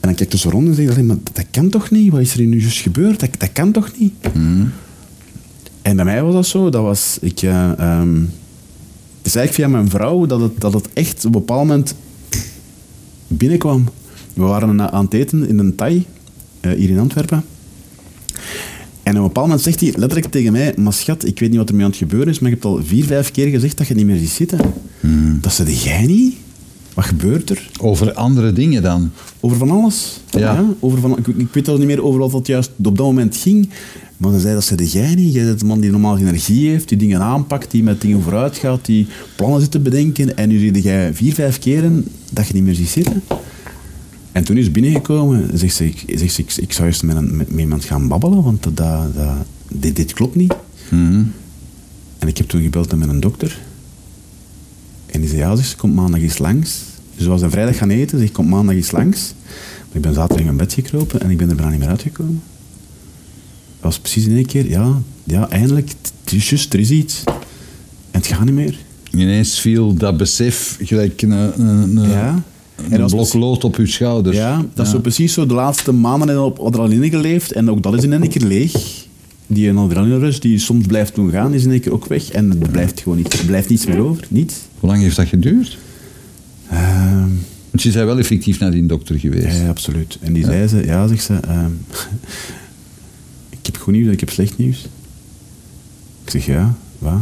En dan kijk je zo rond en zeg je, maar dat, kan toch niet? Wat is er hier nu juist gebeurd? Dat, dat kan toch niet? En bij mij was dat zo. Dat was, ik, eh, ehm, Het is eigenlijk via mijn vrouw dat het, dat het echt op een bepaald moment binnenkwam. We waren aan het eten in een Thai, eh, hier in Antwerpen. En op een bepaald moment zegt hij letterlijk tegen mij, maar schat, ik weet niet wat er mee aan het gebeuren is, maar je hebt al vier, vijf keer gezegd dat je niet meer ziet zitten. Dat zei jij niet? Wat gebeurt er? Over andere dingen dan. Over van alles. Ja. over van, ik, ik weet al niet meer over wat dat juist op dat moment ging. Maar ze zei, dat zei jij niet. Jij bent de man die normaal energie heeft, die dingen aanpakt, die met dingen vooruit gaat, die plannen zit te bedenken. En nu zie jij vier, vijf keren dat je niet meer ziet zitten. En toen is ze binnengekomen, zegt ze, ik, zegt ze, ik, ik zou eerst met, een, met, met iemand gaan babbelen, want dat, dat, dit, dit klopt niet. En ik heb toen gebeld met een dokter. En die zei, ja, ze, komt maandag eens langs. Dus we was een vrijdag gaan eten, zeg, komt maandag eens langs. Maar ik ben zaterdag in mijn bed gekropen en ik ben er bijna niet meer uitgekomen. Dat was precies in één keer, ja, ja eindelijk, het is juist, er is iets. En het gaat niet meer. Ineens viel dat besef gelijk een, een, Ja. En een blok lood op uw schouders. Ja, dat is zo precies zo de laatste maanden op adrenaline geleefd en ook dat is in één keer leeg. Die adrenaline die soms blijft doen gaan, is in één keer ook weg en er blijft gewoon niet, er blijft niets meer over. Niets. Hoe lang heeft dat geduurd? Ehm, Want je bent wel effectief naar die dokter geweest. ja, absoluut. En die zei ze, ja, zegt ze, ehm, *laughs* ik heb goed nieuws en ik heb slecht nieuws. Ik zeg, ja, wat?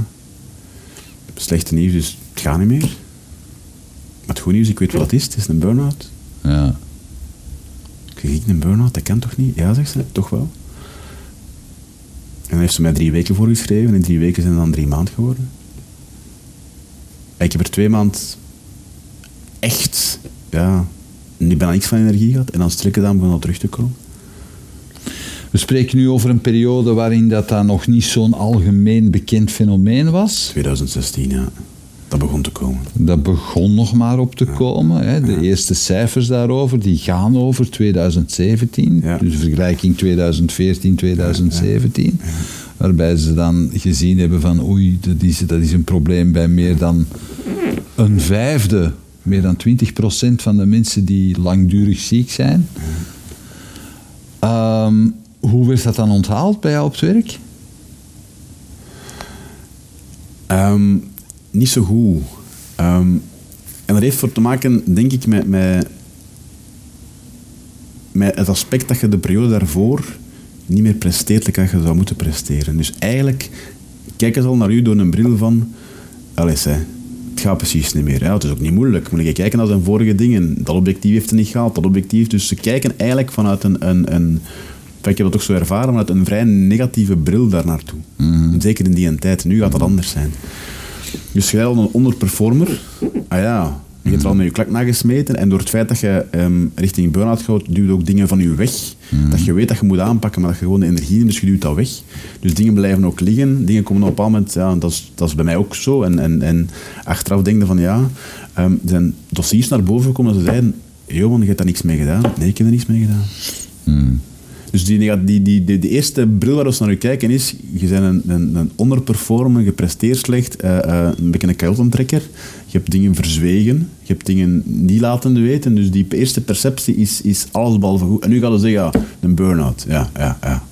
Slechte nieuws, dus het gaat niet meer. Maar het goede nieuws, ik weet wat het is, het is een burn-out. Ja. Ik zeg, ik een burn-out, dat kan toch niet? Ja, zegt ze, toch wel. En dan heeft ze mij drie weken voorgeschreven. En in drie weken zijn het dan drie maanden geworden. En ik heb er twee maanden echt, ja, niet bijna niks van energie gehad. En dan strikken dan dat terug te komen. We spreken nu over een periode waarin dat, dat nog niet zo'n algemeen bekend fenomeen was. 2016, ja. Dat begon te komen. Dat begon nog maar op te komen. Hè. De eerste cijfers daarover die gaan over 2017. Ja. Dus vergelijking 2014, 2017. Waarbij ze dan gezien hebben van oei, dat is, dat is een probleem bij meer dan een vijfde, meer dan 20% van de mensen die langdurig ziek zijn. Ehm, hoe werd dat dan onthaald bij jou op het werk? Ehm, niet zo goed. Ehm, en dat heeft voor te maken, denk ik, met, met, met het aspect dat je de periode daarvoor niet meer presteert dat je zou moeten presteren. Dus eigenlijk kijken ze al naar u door een bril van... Allee, het gaat precies niet meer. Hè. Het is ook niet moeilijk. Moet je kijken naar zijn vorige dingen. Dat objectief heeft het niet gehaald, dat objectief. Dus ze kijken eigenlijk vanuit een... een, een ik heb dat ook zo ervaren, vanuit een vrij negatieve bril daar naartoe. Zeker in die tijd. Nu gaat dat anders zijn. Dus jij al een onderperformer. Ah ja, je hebt er al met je klak nagesmeten. En door het feit dat je ehm, richting burn-out gaat, duwt ook dingen van je weg. Dat je weet dat je moet aanpakken, maar dat je gewoon de energie hebt, dus je duwt dat weg. Dus dingen blijven ook liggen. Dingen komen op een bepaald moment, ja, dat is, dat is bij mij ook zo. En, en, en achteraf denk je van ja, er zijn dossiers naar boven gekomen dat ze zeiden, joh, je hebt daar niks mee gedaan. Nee, ik heb er niks mee gedaan. Dus die, die, die, die, de eerste bril waar we naar kijken is, je bent een, een, een onderperformer, je presteert slecht, eh, eh, een beetje een keiltentrekker. Je hebt dingen verzwegen, je hebt dingen niet laten weten. Dus die eerste perceptie is, is alles behalve goed. En nu gaan we zeggen, ja, een burn-out. Ja, ja, ja.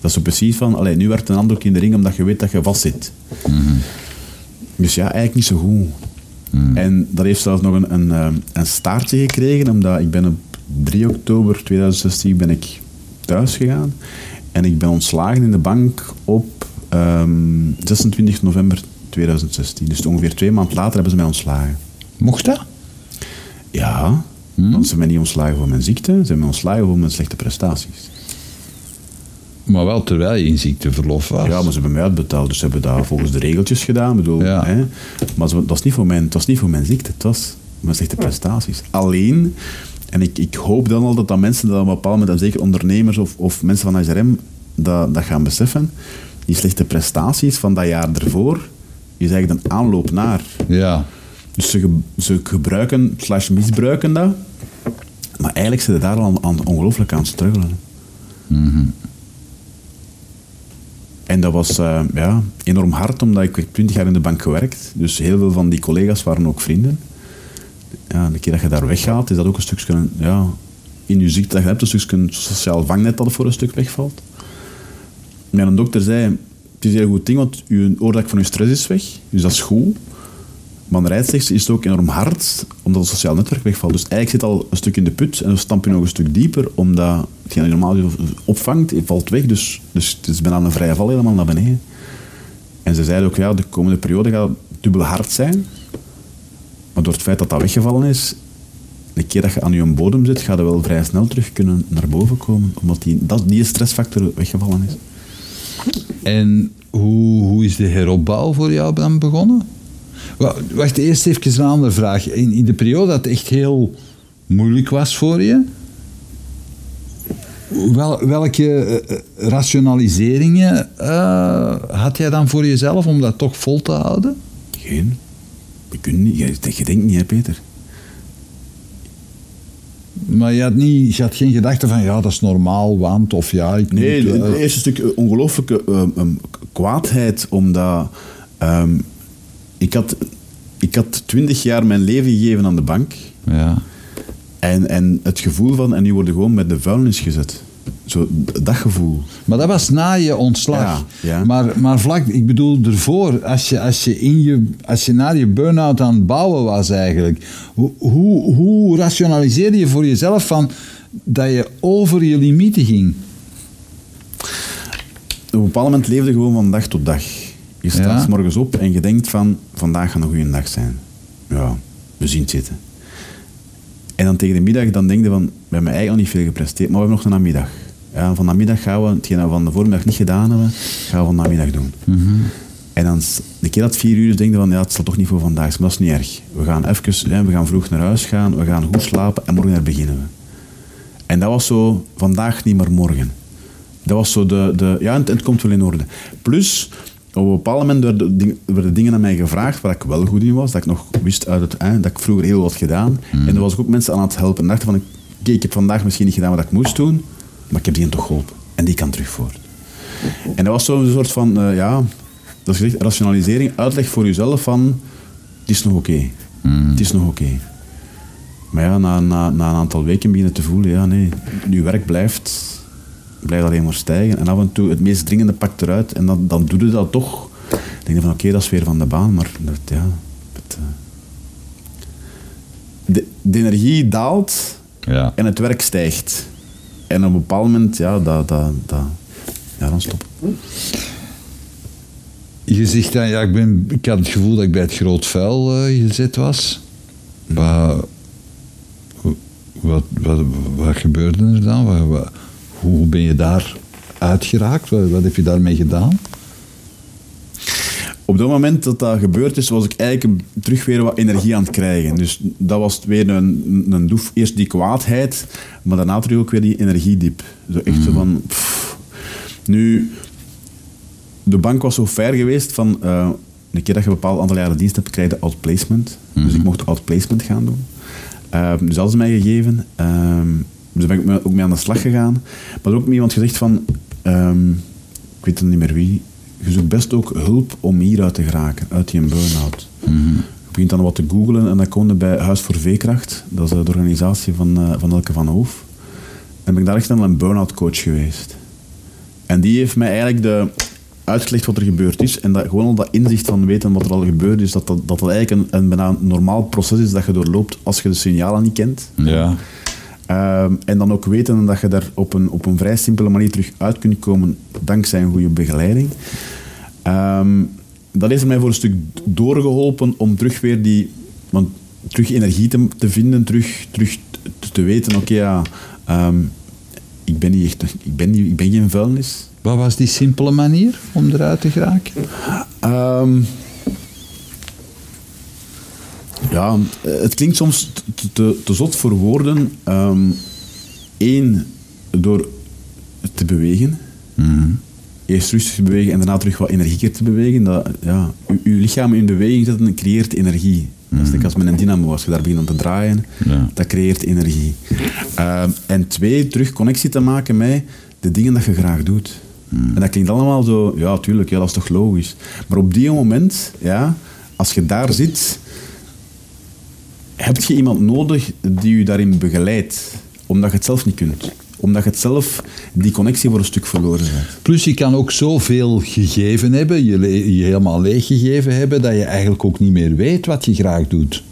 Dat is zo precies van, allee, nu werd een handdoek in de ring omdat je weet dat je vastzit. Dus ja, eigenlijk niet zo goed. En dat heeft zelfs nog een, een, eh, een staartje gekregen, omdat ik ben op 3 oktober 2016 ben ik thuis gegaan. En ik ben ontslagen in de bank op ehm, 26 november 2016. Dus ongeveer twee maanden later hebben ze mij ontslagen. Mocht dat? Ja, want ze hebben mij niet ontslagen voor mijn ziekte, ze hebben mij ontslagen voor mijn slechte prestaties. Maar wel terwijl je in ziekteverlof was. Ja, maar ze hebben mij uitbetaald, dus ze hebben dat volgens de regeltjes gedaan. Bedoel, Ja. hè? Maar dat was, niet voor mijn, het was niet voor mijn ziekte, het was mijn slechte prestaties. Alleen, en ik, ik hoop dan altijd dat mensen dat op een bepaald moment, en zeker ondernemers of, of mensen van HRM, dat, dat gaan beseffen. Die slechte prestaties van dat jaar ervoor, is eigenlijk een aanloop naar. Ja. Dus ze, ge- ze gebruiken, slash misbruiken dat. Maar eigenlijk zitten daar al aan, aan, ongelooflijk aan struggelen. En dat was eh, ja, enorm hard, omdat ik 20 jaar in de bank gewerkt. Dus heel veel van die collega's waren ook vrienden. Ja, de keer dat je daar weggaat, is dat ook een stukje... Ja, in je ziekte dat je hebt, een stukje sociaal vangnet dat voor een stuk wegvalt. Mijn dokter zei, het is een heel goed ding, want je oorzaak van je stress is weg. Dus dat is goed. Maar aan de is het ook enorm hard, omdat het sociaal netwerk wegvalt. Dus eigenlijk zit al een stuk in de put en dan stamp je nog een stuk dieper, omdat hetgeen je normaal opvangt, valt weg. Dus, dus het is bijna een vrije val helemaal naar beneden. En ze zeiden ook, ja, de komende periode gaat dubbel hard zijn. Maar door het feit dat dat weggevallen is, de keer dat je aan je bodem zit, ga je wel vrij snel terug kunnen naar boven komen. Omdat die, dat, die stressfactor weggevallen is. En hoe, hoe is de heropbouw voor jou dan begonnen? Wa- Wacht, eerst even een andere vraag. In, in de periode dat het echt heel moeilijk was voor je, wel, welke eh, rationaliseringen eh, had jij dan voor jezelf om dat toch vol te houden? Geen. Je, kunt niet, je, je denkt niet, hè, Peter. Maar je had, niet, je had geen gedachte van, ja, dat is normaal, want, of ja, ik Nee, moet... het eh, eerste stuk eh, ongelooflijke ehm, kwaadheid, omdat ehm, ik, had, ik had twintig jaar mijn leven gegeven aan de bank. ja. En, en het gevoel van, en nu worden gewoon met de vuilnis gezet. Zo, dat gevoel. Maar dat was na je ontslag. Ja, ja. Maar, maar vlak, ik bedoel ervoor, als je, als je, in je, als je na je burn-out aan het bouwen was eigenlijk, hoe, hoe, hoe rationaliseerde je voor jezelf van dat je over je limieten ging? Op een bepaald moment leefde je gewoon van dag tot dag. Je staat Ja. s morgens op en je denkt van, vandaag gaat een goede dag zijn. Ja, we zien het zitten. En dan tegen de middag, dan denk je van, we hebben eigenlijk al niet veel gepresteerd, maar we hebben nog een namiddag. Ja, van namiddag gaan we, hetgeen dat we van de voormiddag niet gedaan hebben, gaan we van namiddag doen. En dan, de keer dat vier uur is, denk je van, ja, het zal toch niet voor vandaag zijn, maar dat is niet erg. We gaan even, hè, we gaan vroeg naar huis gaan, we gaan goed slapen en morgen beginnen we. En dat was zo, vandaag niet maar morgen. Dat was zo de, de ja, het, het komt wel in orde. Plus, op een bepaald moment werden, ding- werden dingen aan mij gevraagd waar ik wel goed in was, dat ik nog wist uit het, hè, dat ik vroeger heel wat gedaan. En er was ook mensen aan het helpen. En dachten van, ik heb vandaag misschien niet gedaan wat ik moest doen, maar ik heb die toch geholpen. En die kan terug voort. En dat was zo'n soort van, eh, ja, dat is gezegd, rationalisering, uitleg voor jezelf van, het is nog oké. Het is nog oké. Maar ja, na, na, na een aantal weken beginnen te voelen, ja nee, je werk blijft, blijft alleen maar stijgen. En af en toe het meest dringende pakt eruit en dan, dan doe je dat toch. Dan denk je van oké, dat is weer van de baan, maar dat, ja... Het, eh, de, de energie daalt Ja. en het werk stijgt. En op een bepaald moment, ja, dat, dat, dat, ja dan stopt. Je zegt dan, ja, ik, ben, ik had het gevoel dat ik bij het groot vuil eh, gezet was. Maar, wat, wat, wat gebeurde er dan? Wat, wat- hoe ben je daar uitgeraakt? Wat, wat heb je daarmee gedaan? Op dat moment dat dat gebeurd is, was ik eigenlijk terug weer wat energie aan het krijgen. Dus dat was weer een, een doef. Eerst die kwaadheid, maar daarna terug ook weer die energiediep. Zo echt zo van... pff. Nu, de bank was zo fair geweest van... eh een keer dat je een bepaald aantal jaren dienst hebt, krijg je outplacement. Dus ik mocht outplacement gaan doen. Ehm, dus dat ze mij gegeven. Ehm, dus daar ben ik ook mee aan de slag gegaan. Maar er is ook met iemand gezegd van... ehm, ik weet het niet meer wie. Je zoekt best ook hulp om hieruit te geraken, uit die burn-out. Je begint dan wat te googlen en dan kom je bij Huis voor Veekracht. Dat is eh, de organisatie van, eh, van Elke van Hoof. En ben ik daar echt een burn-out coach geweest. En die heeft mij eigenlijk de, uitgelegd wat er gebeurd is. En dat, gewoon al dat inzicht van weten wat er al gebeurd is, dat dat, dat, dat eigenlijk een, een bijna normaal proces is dat je doorloopt als je de signalen niet kent. Ja. Ehm, en dan ook weten dat je daar op een, op een vrij simpele manier terug uit kunt komen dankzij een goede begeleiding. Ehm, dat heeft er mij voor een stuk doorgeholpen om terug weer die... Want terug energie te, te vinden, terug, terug te, te weten, oké ja, ehm, ik ben niet echt... Ik ben, niet, ik ben geen vuilnis. Wat was die simpele manier om eruit te geraken? Ja, eh, het klinkt soms te, te, te zot voor woorden. Eén, door te bewegen. Eerst rustig te bewegen en daarna terug wat energieker te bewegen. Dat, ja, uw, uw lichaam in beweging zetten creëert energie. Dat is like als met een dynamo, als je daar begint aan te draaien, Ja. dat creëert energie. Ehm, en twee, terug connectie te maken met de dingen dat je graag doet. En dat klinkt allemaal zo, ja, tuurlijk, ja, dat is toch logisch. Maar op die moment, ja, als je daar zit, heb je iemand nodig die je daarin begeleidt, omdat je het zelf niet kunt. Omdat je het zelf, die connectie voor een stuk verloren bent. Plus je kan ook zoveel gegeven hebben, je, le- je helemaal leeggegeven hebben, dat je eigenlijk ook niet meer weet wat je graag doet.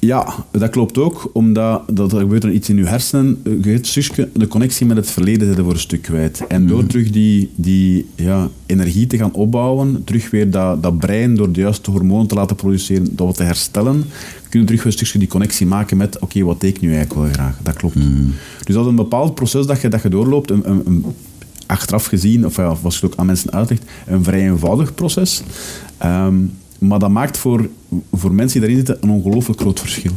Ja, dat klopt ook, omdat dat er gebeurt er iets in je hersenen. Je stukje de connectie met het verleden zitten voor een stuk kwijt. En door terug die, die ja, energie te gaan opbouwen, terug weer dat, dat brein door de juiste hormonen te laten produceren, dat wat te herstellen, kun je terug een stukje die connectie maken met oké, wat deed ik nu eigenlijk wel graag? Dat klopt. Dus dat is een bepaald proces dat je, dat je doorloopt, een, een, een- achteraf gezien, of ja, was het ook aan mensen uitlegt, een vrij eenvoudig proces. Ehm, maar dat maakt voor, voor mensen die daarin zitten een ongelooflijk groot verschil.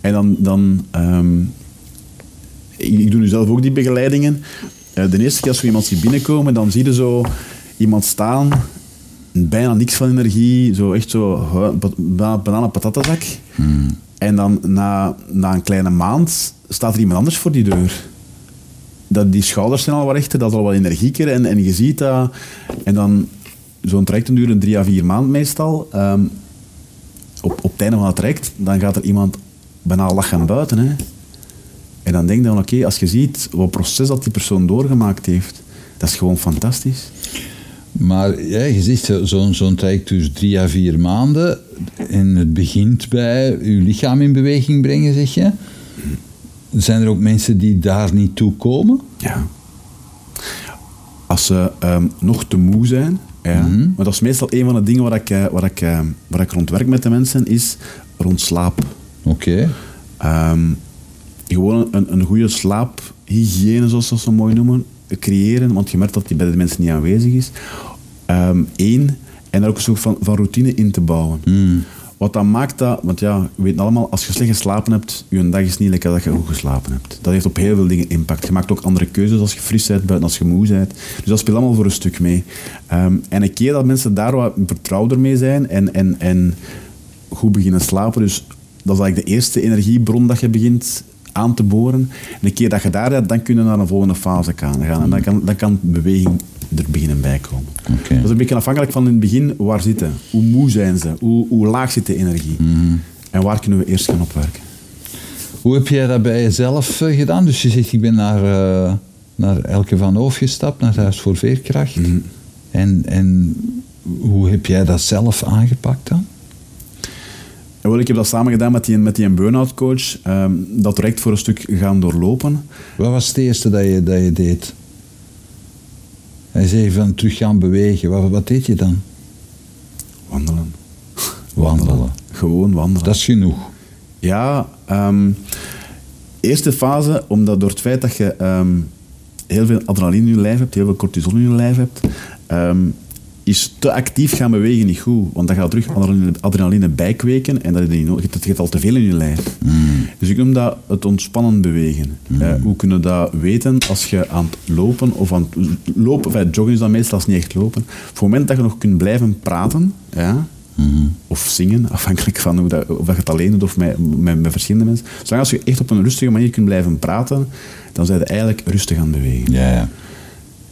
En dan, dan ehm, ik, ik doe nu zelf ook die begeleidingen. Eh, de eerste keer als je iemand ziet binnenkomen, dan zie je zo iemand staan, bijna niks van energie, zo echt zo, ba- banana patatazak. En dan na, na een kleine maand staat er iemand anders voor die deur. Dat, die schouders zijn al wat rechter, dat is al wat energieker en, en je ziet dat. En dan, zo'n traject duurt drie à vier maanden meestal. Ehm, op, op het einde van het traject, dan gaat er iemand bijna lachen buiten. Hè. En dan denk je van, oké, als je ziet wat proces dat die persoon doorgemaakt heeft, dat is gewoon fantastisch. Maar ja, je ziet zo- zo'n traject dus drie à vier maanden en het begint bij je lichaam in beweging brengen, zeg je. Zijn er ook mensen die daar niet toe komen? Ja. Als ze ehm, nog te moe zijn, ja, maar dat is meestal een van de dingen waar ik, eh, waar ik, eh, waar ik rond werk met de mensen, is rond slaap. Oké. Ehm, gewoon een, een goede slaaphygiëne, zoals ze dat zo mooi noemen, creëren, want je merkt dat die bij de mensen niet aanwezig is. Eén, en daar ook een soort van, van routine in te bouwen. Wat dan maakt dat, want ja, we weten allemaal, als je slecht geslapen hebt, je dag is niet lekker dat je goed geslapen hebt. Dat heeft op heel veel dingen impact. Je maakt ook andere keuzes als je fris bent, buiten als je moe bent. Dus dat speelt allemaal voor een stuk mee. Ehm, en een keer dat mensen daar wat vertrouwder mee zijn en, en, en goed beginnen slapen, dus dat is eigenlijk de eerste energiebron dat je begint aan te boren. En een keer dat je daar bent, dan kun je naar een volgende fase gaan. gaan. En dan kan, dan kan beweging er beginnen bij komen. Dat is een beetje afhankelijk van in het begin, waar zitten? Hoe moe zijn ze? Hoe, hoe laag zit de energie? En waar kunnen we eerst gaan opwerken? Hoe heb jij dat bij jezelf eh, gedaan? Dus je zegt, ik ben naar, eh, naar Elke van Hoof gestapt, naar Huis voor Veerkracht. En, en hoe heb jij dat zelf aangepakt dan? Wel, ik heb dat samen gedaan met die, met die burn-out coach. ehm, dat direct voor een stuk gaan doorlopen. Wat was het eerste dat je, dat je deed? Hij zei van terug gaan bewegen. Wat, wat deed je dan? Wandelen. Wandelen. Gewoon wandelen. Dat is genoeg. Ja, ehm, eerste fase, omdat door het feit dat je ehm, heel veel adrenaline in je lijf hebt, heel veel cortisol in je lijf hebt, ehm, is te actief gaan bewegen niet goed. Want dan gaat terug adrenaline, adrenaline bijkweken en dat is niet nodig. Het gaat al te veel in je lijf. Dus ik noem dat het ontspannen bewegen. Eh, hoe kunnen we dat weten als je aan het lopen of aan het lopen, of joggen is dat meestal niet echt lopen. Op het moment dat je nog kunt blijven praten, ja, of zingen, afhankelijk van hoe dat, of dat je het alleen doet of met, met, met verschillende mensen. Zolang als je echt op een rustige manier kunt blijven praten, dan zijn je eigenlijk rustig aan het bewegen. Ja, ja.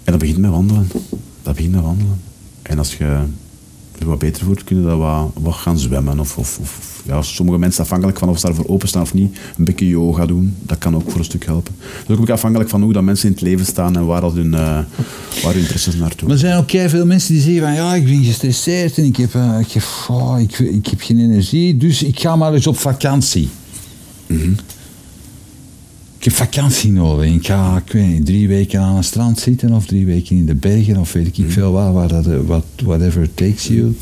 En dat begint met wandelen. Dat begint met wandelen. En als je je wat beter voelt, kun je dat wat, wat gaan zwemmen. Of, of, of ja, sommige mensen afhankelijk van of ze daarvoor openstaan of niet, een beetje yoga doen. Dat kan ook voor een stuk helpen. Dus ook afhankelijk van hoe dat mensen in het leven staan en waar, dat hun, eh, waar hun interesses naartoe. Maar er zijn ook veel mensen die zeggen van ja, ik ben gestresseerd en ik heb, eh, ik, heb, oh, ik, ik heb geen energie, dus ik ga maar eens op vakantie. Ik heb vakantie nodig. Ik ga ik weet niet, drie weken aan het strand zitten of drie weken in de bergen of weet ik veel waar, waar dat, eh, what, whatever it takes you.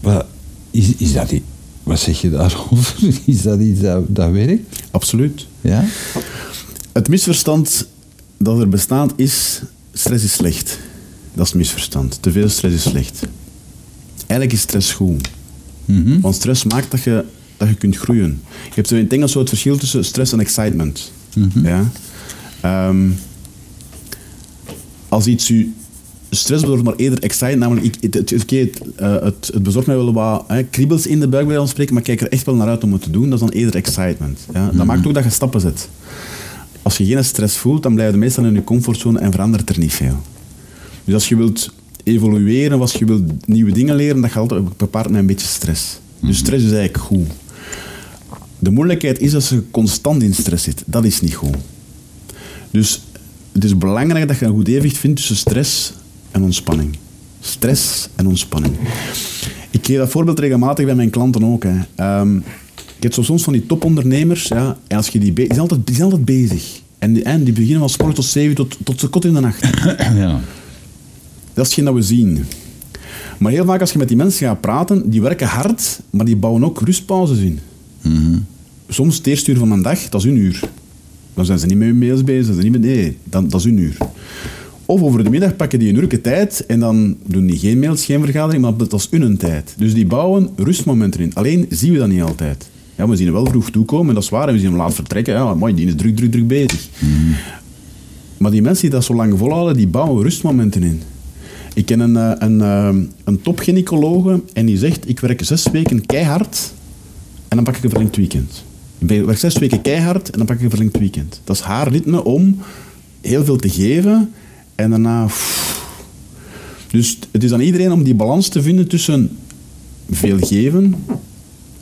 Maar is, is dat i- wat zeg je daarover? *laughs* Is dat iets dat, dat werkt? Absoluut. Ja? Het misverstand dat er bestaat is, stress is slecht. Dat is het misverstand. Te veel stress is slecht. Eigenlijk is stress goed. Want stress maakt dat je, dat je kunt groeien. Je hebt zo in het Engels zo het verschil tussen stress en excitement. Ja? Ehm, als iets u stress bezorgt, maar eerder excite, namelijk ik, het, het, het, het, eh, het, het bezorgt mij wel wat hè, kriebels in de buik bij ons spreken, maar kijk er echt wel naar uit om het te doen, dat is dan eerder excitement. Ja? Dat maakt ook dat je stappen zet. Als je geen stress voelt, dan blijf je meestal in je comfortzone en verandert er niet veel. Dus als je wilt evolueren, als je wilt nieuwe dingen leren, dat gaat altijd gepaard met een beetje stress. Dus stress is eigenlijk goed. De moeilijkheid is dat je constant in stress zit. Dat is niet goed. Dus het is belangrijk dat je een goed evenwicht vindt tussen stress en ontspanning. Stress en ontspanning. Ik geef dat voorbeeld regelmatig bij mijn klanten ook. Hè. Ehm, ik heb zo soms van die topondernemers, ja, en als je die, die, zijn altijd, die zijn altijd bezig. En die, en die beginnen van sport tot 7 tot, tot ze kot in de nacht. *coughs* ja. Dat is hetgeen dat we zien. Maar heel vaak als je met die mensen gaat praten, die werken hard, maar die bouwen ook rustpauzes in. Soms het eerste uur van een dag, dat is hun uur. Dan zijn ze niet met hun mails bezig, zijn ze niet met... Nee, dan, dat is hun uur. Of over de middag pakken die een uurke tijd en dan doen die geen mails, geen vergadering, maar dat is hun tijd. Dus die bouwen rustmomenten in. Alleen zien we dat niet altijd. Ja, we zien hem wel vroeg toekomen, en dat is waar, en we zien hem laat vertrekken. Ja, mooi, die is druk, druk, druk bezig. Maar die mensen die dat zo lang volhouden, die bouwen rustmomenten in. Ik ken een, eh, een, eh, een topgynaecologe en die zegt, ik werk zes weken keihard en dan pak ik een verlengd weekend. Ik werk zes weken keihard en dan pak ik een verlengd weekend. Dat is haar ritme om heel veel te geven en daarna... pff. Dus het is aan iedereen om die balans te vinden tussen veel geven,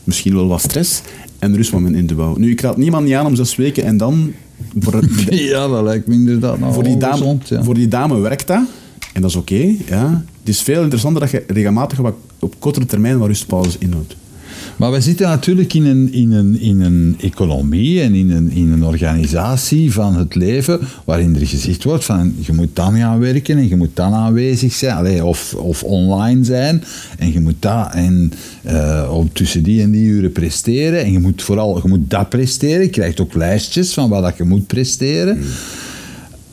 misschien wel wat stress, en rustmoment in te bouwen. Nu, ik raad niemand niet aan om zes weken en dan... Voor, *laughs* ja, dat lijkt me inderdaad nou voor die, dame, ja. voor die dame werkt dat. En dat is oké. ja. Het is veel interessanter dat je regelmatig op kortere termijn wat rustpauzes inhoudt. Maar we zitten natuurlijk in een, in een, in een economie en in een, in een organisatie van het leven waarin er gezegd wordt van je moet dan gaan werken en je moet dan aanwezig zijn, allee, of, of online zijn en je moet dat en eh, op tussen die en die uren presteren en je moet vooral je moet dat presteren. Je krijgt ook lijstjes van wat dat je moet presteren.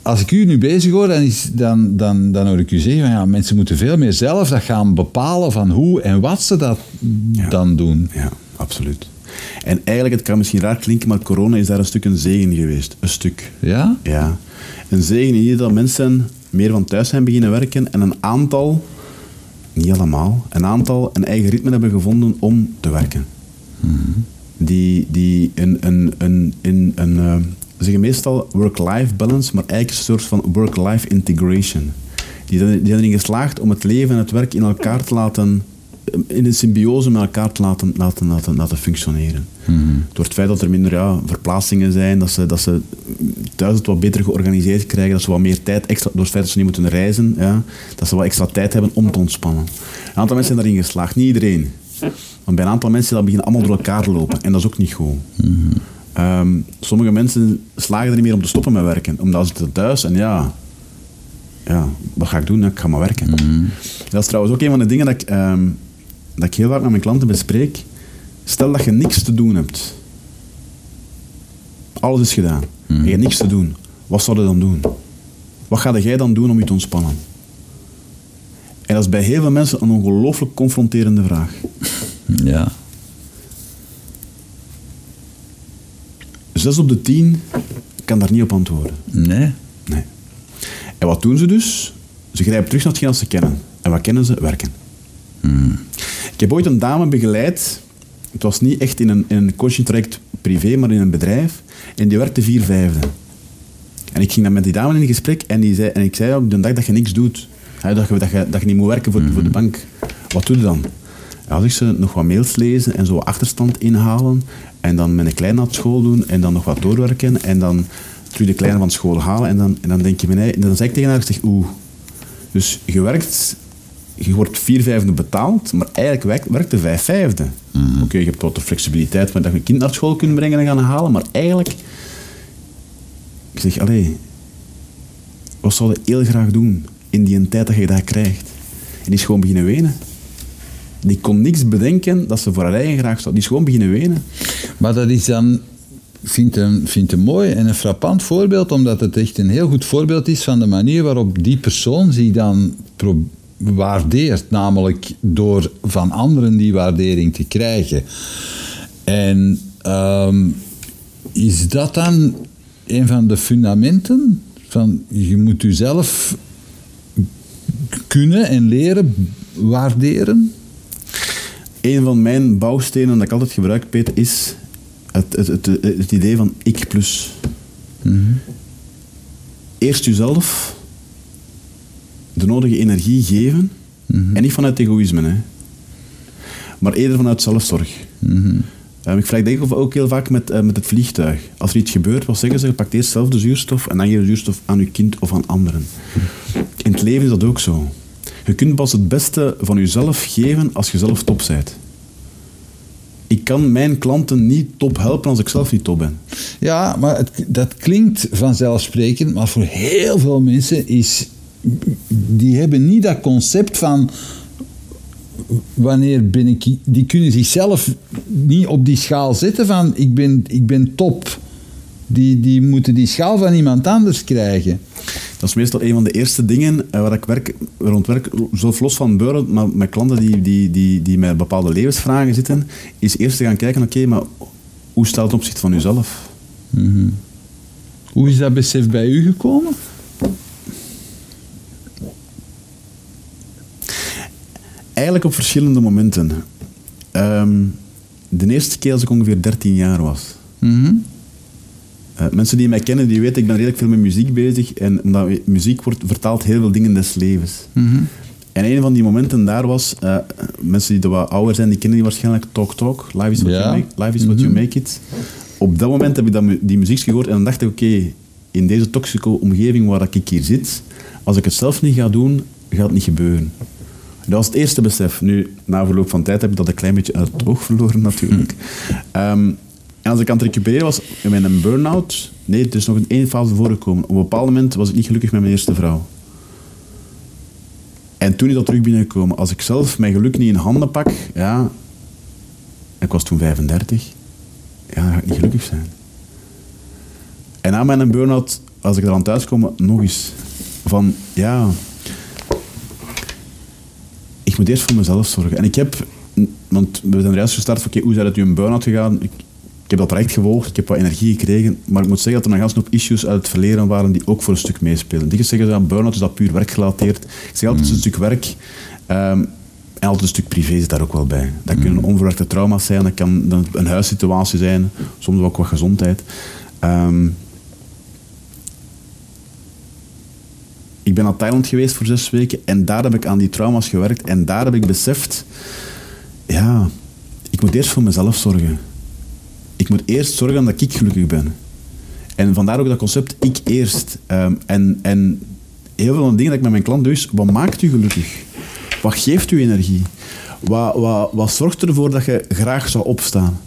Als ik u nu bezig hoor, dan, is, dan, dan, dan hoor ik u zeggen, van, ja, mensen moeten veel meer zelf dat gaan bepalen van hoe en wat ze dat dan doen. Ja, absoluut. En eigenlijk, het kan misschien raar klinken, maar corona is daar een stuk een zegen geweest. Een stuk. Ja? Ja. Een zegen in dat mensen meer van thuis zijn beginnen werken en een aantal, niet allemaal, een aantal een eigen ritme hebben gevonden om te werken. Die, die een, een, een, een, een, eh, ze zeggen meestal work-life balance, maar eigenlijk een soort van work-life integration. Die zijn, die zijn erin geslaagd om het leven en het werk in elkaar te laten, in een symbiose met elkaar te laten, laten, laten, laten functioneren. Door het feit dat er minder ja, verplaatsingen zijn, dat ze, dat ze thuis het wat beter georganiseerd krijgen, dat ze wat meer tijd, extra, door het feit dat ze niet moeten reizen, ja, dat ze wat extra tijd hebben om te ontspannen. Een aantal mensen zijn daarin geslaagd, niet iedereen. Want bij een aantal mensen dat beginnen allemaal door elkaar te lopen en dat is ook niet goed. Ehm, sommige mensen slagen er niet meer om te stoppen met werken, omdat ze zitten thuis en ja, ja, wat ga ik doen? Ik ga maar werken. Dat is trouwens ook een van de dingen dat ik, ehm, dat ik heel vaak met mijn klanten bespreek. Stel dat je niks te doen hebt. Alles is gedaan. En je hebt niks te doen. Wat zou je dan doen? Wat ga jij dan doen om je te ontspannen? En dat is bij heel veel mensen een ongelooflijk confronterende vraag. Ja. Zes op de tien kan daar niet op antwoorden. Nee. Nee. En wat doen ze dus? Ze grijpen terug naar hetgeen ze kennen. En wat kennen ze? Werken. Ik heb ooit een dame begeleid. Het was niet echt in een, in een coaching traject privé, maar in een bedrijf. En die werkte vier vijfde. En ik ging dan met die dame in gesprek en, die zei, en ik zei ook de dag dat je niks doet, hè, dat, je, dat, je, dat je niet moet werken voor, voor de bank, wat doe je dan? Als ik ze nog wat mails lezen en zo achterstand inhalen en dan met een kleine naar school doen en dan nog wat doorwerken en dan terug de kleine van school halen en dan, en dan denk je me, nee, en dan zeg ik tegen haar, ik zeg, oeh. Dus je werkt, je wordt vier vijfde betaald, maar eigenlijk werkt, werkt de vijf vijfde. Oké, je hebt wat de flexibiliteit, maar dat je je kind naar school kunt brengen en gaan halen, maar eigenlijk, ik zeg, allee, wat zou je heel graag doen in die tijd dat je dat krijgt? En die is gewoon beginnen wenen. Die kon niks bedenken dat ze voor haar eigen graag zou. Die is gewoon beginnen wenen. Maar dat is dan, vind een, vind een mooi en een frappant voorbeeld, omdat het echt een heel goed voorbeeld is van de manier waarop die persoon zich dan waardeert, namelijk door van anderen die waardering te krijgen. En ehm, is dat dan een van de fundamenten? Van je moet jezelf kunnen en leren waarderen? Een van mijn bouwstenen dat ik altijd gebruik, Peter, is het, het, het, het idee van ik plus. Eerst jezelf de nodige energie geven. En niet vanuit egoïsme, hè. maar eerder vanuit zelfzorg. Um, ik vergelijk denk ook heel vaak met, uh, met het vliegtuig. Als er iets gebeurt, wat zeggen ze? Pak eerst zelf de zuurstof en dan geef je de zuurstof aan je kind of aan anderen. In het leven is dat ook zo. Je kunt pas het beste van jezelf geven als je zelf top bent. Ik kan mijn klanten niet top helpen als ik zelf niet top ben. Ja, maar dat klinkt vanzelfsprekend, maar voor heel veel mensen is... Die hebben niet dat concept van wanneer ben ik... Die kunnen zichzelf niet op die schaal zetten van ik ben, ik ben top. Die, die moeten die schaal van iemand anders krijgen. Dat is meestal een van de eerste dingen eh, waar ik werk, rond werk, zelf los van beuren, maar met klanten die, die, die, die met bepaalde levensvragen zitten, is eerst te gaan kijken, oké, maar hoe staat het op zich van uzelf? Mm Hoe is dat besef bij u gekomen? Eigenlijk op verschillende momenten. Um, de eerste keer als ik ongeveer 13 jaar was. Mm uh, mensen die mij kennen, die weten, ik ben redelijk veel met muziek bezig. En omdat muziek wordt vertaald heel veel dingen des levens. Mm En een van die momenten daar was, uh, mensen die wat ouder zijn, die kennen die waarschijnlijk Talk Talk, Life is what, ja. you, make, life is what you Mhm. make it. Op dat moment heb ik dat, die muziek gehoord en dan dacht ik, oké, in deze toxische omgeving waar ik hier zit, als ik het zelf niet ga doen, gaat het niet gebeuren. Dat was het eerste besef. Nu, na verloop van tijd heb ik dat een klein beetje uit het oog verloren, natuurlijk. Ehm, en als ik aan het recupereren was in mijn burn-out, nee, er is nog een één fase voorgekomen. Op een bepaald moment was ik niet gelukkig met mijn eerste vrouw. En toen is dat terug binnengekomen. Als ik zelf mijn geluk niet in handen pak, ja, ik was toen 35, ja, dan ga ik niet gelukkig zijn. En na mijn burn-out, als ik er aan thuis kom, nog eens van, ja, ik moet eerst voor mezelf zorgen. En ik heb, want we zijn juist gestart van, oké, hoe is het u een burn-out gegaan? Heb dat project gevolgd, ik heb wat energie gekregen, maar ik moet zeggen dat er nog een hoop issues uit het verleden waren die ook voor een stuk meespelen. Die zeggen ze, burn-out is dat puur werkgerelateerd. Ik zeg altijd, het is een stuk werk. ehm, en altijd een stuk privé zit daar ook wel bij. Dat kunnen onverwerkte trauma's zijn, dat kan een huissituatie zijn, soms ook wat gezondheid. Ehm, ik ben naar Thailand geweest voor zes weken en daar heb ik aan die trauma's gewerkt en daar heb ik beseft, ja, ik moet eerst voor mezelf zorgen. Ik moet eerst zorgen dat ik gelukkig ben. En vandaar ook dat concept ik eerst. Ehm, en, en heel veel van de dingen dat ik met mijn klant doe is, wat maakt u gelukkig? Wat geeft u energie? Wat, wat, wat zorgt ervoor dat je graag zou opstaan?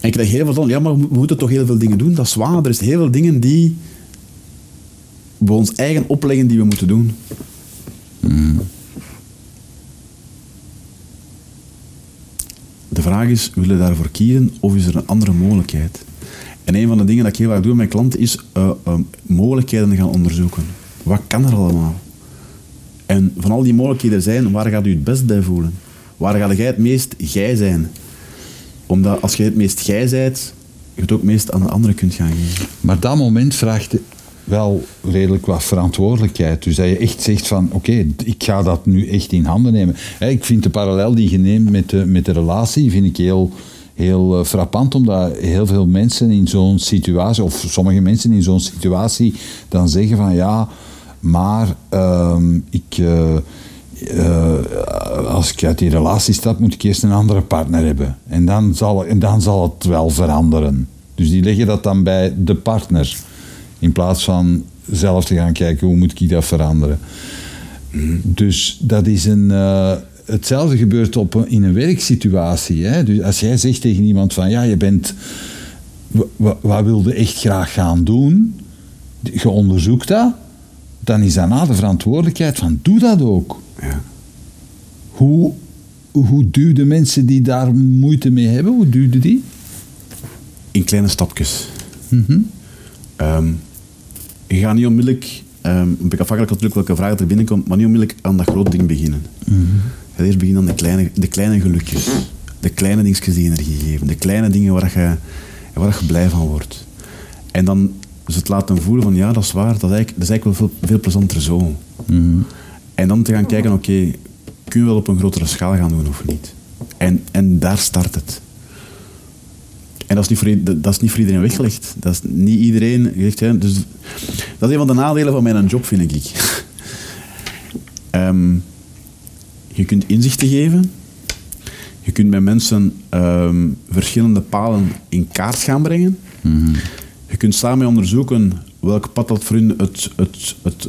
En ik krijg heel veel van, ja, maar we moeten toch heel veel dingen doen. Dat is waar, er is heel veel dingen die we ons eigen opleggen die we moeten doen. De vraag is, willen we daarvoor kiezen of is er een andere mogelijkheid? En een van de dingen dat ik heel vaak doe met mijn klanten is eh, eh, mogelijkheden gaan onderzoeken. Wat kan er allemaal? En van al die mogelijkheden zijn, waar gaat u het best bij voelen? Waar ga jij het meest jij zijn? Omdat als je het meest jij bent, je het ook meest aan de anderen kunt gaan geven. Maar dat moment vraagt wel redelijk wat verantwoordelijkheid. Dus dat je echt zegt van, oké, ik ga dat nu echt in handen nemen. Ik vind de parallel die je neemt met de, met de relatie, vind ik heel, heel eh, frappant, omdat heel veel mensen in zo'n situatie, of sommige mensen in zo'n situatie, dan zeggen van, ja, maar ehm, ik... eh, eh, als ik uit die relatie stap, moet ik eerst een andere partner hebben. En dan zal, en dan zal het wel veranderen. Dus die leggen dat dan bij de partner. In plaats van zelf te gaan kijken, hoe moet ik dat veranderen? Dus dat is een... eh, hetzelfde gebeurt op een- in een werksituatie. Hè? Dus als jij zegt tegen iemand van, ja, je bent... wa- wa- Wat wilde echt graag gaan doen? Je onderzoekt dat. Dan is daarna de verantwoordelijkheid van, doe dat ook. Ja. Hoe, hoe duw de mensen die daar moeite mee hebben, hoe duwde die? In kleine stapjes. Ehm, je gaat niet onmiddellijk, ehm, een beetje afhankelijk natuurlijk welke vraag er binnenkomt, maar niet onmiddellijk aan dat grote ding beginnen. Je gaat eerst beginnen aan de kleine, de kleine gelukjes. De kleine dingetjes die energie geven. De kleine dingen waar je, waar je blij van wordt. En dan dus het laten voelen van ja, dat is waar, dat is eigenlijk, dat is eigenlijk wel veel, veel plezanter zo. En dan te gaan kijken, oké, kun je wel op een grotere schaal gaan doen of niet? En, en daar start het. En dat is niet voor, dat is niet iedereen weggelegd. Dat is niet iedereen... Zegt, hè, dus, dat is een van de nadelen van mijn job, vind ik. *laughs* Ehm, je kunt inzichten geven. Je kunt met mensen ehm, verschillende palen in kaart gaan brengen. Je kunt samen onderzoeken welk pad dat voor hun het, het, het,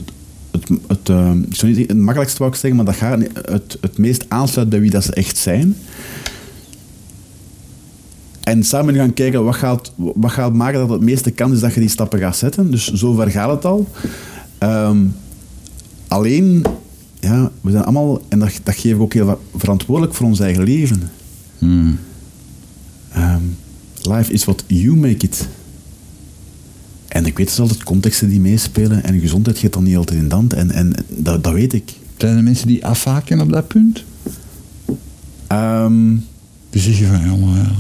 het, het, ehm, ik zou niet het makkelijkste wou ik zeggen, maar dat gaat het, het meest aansluit bij wie dat ze echt zijn. En samen gaan kijken wat gaat, wat gaat maken dat het meeste kans is dat je die stappen gaat zetten. Dus zover gaat het al. Ehm, alleen, ja, we zijn allemaal, en dat, dat geef ik ook heel verantwoordelijk voor ons eigen leven. Ehm, life is what you make it. En ik weet dus altijd contexten die meespelen en gezondheid gaat dan niet altijd in de hand. En, en dat, dat weet ik. Zijn er mensen die afhaken op dat punt? Ehm, Die zeggen van, ja, maar ja.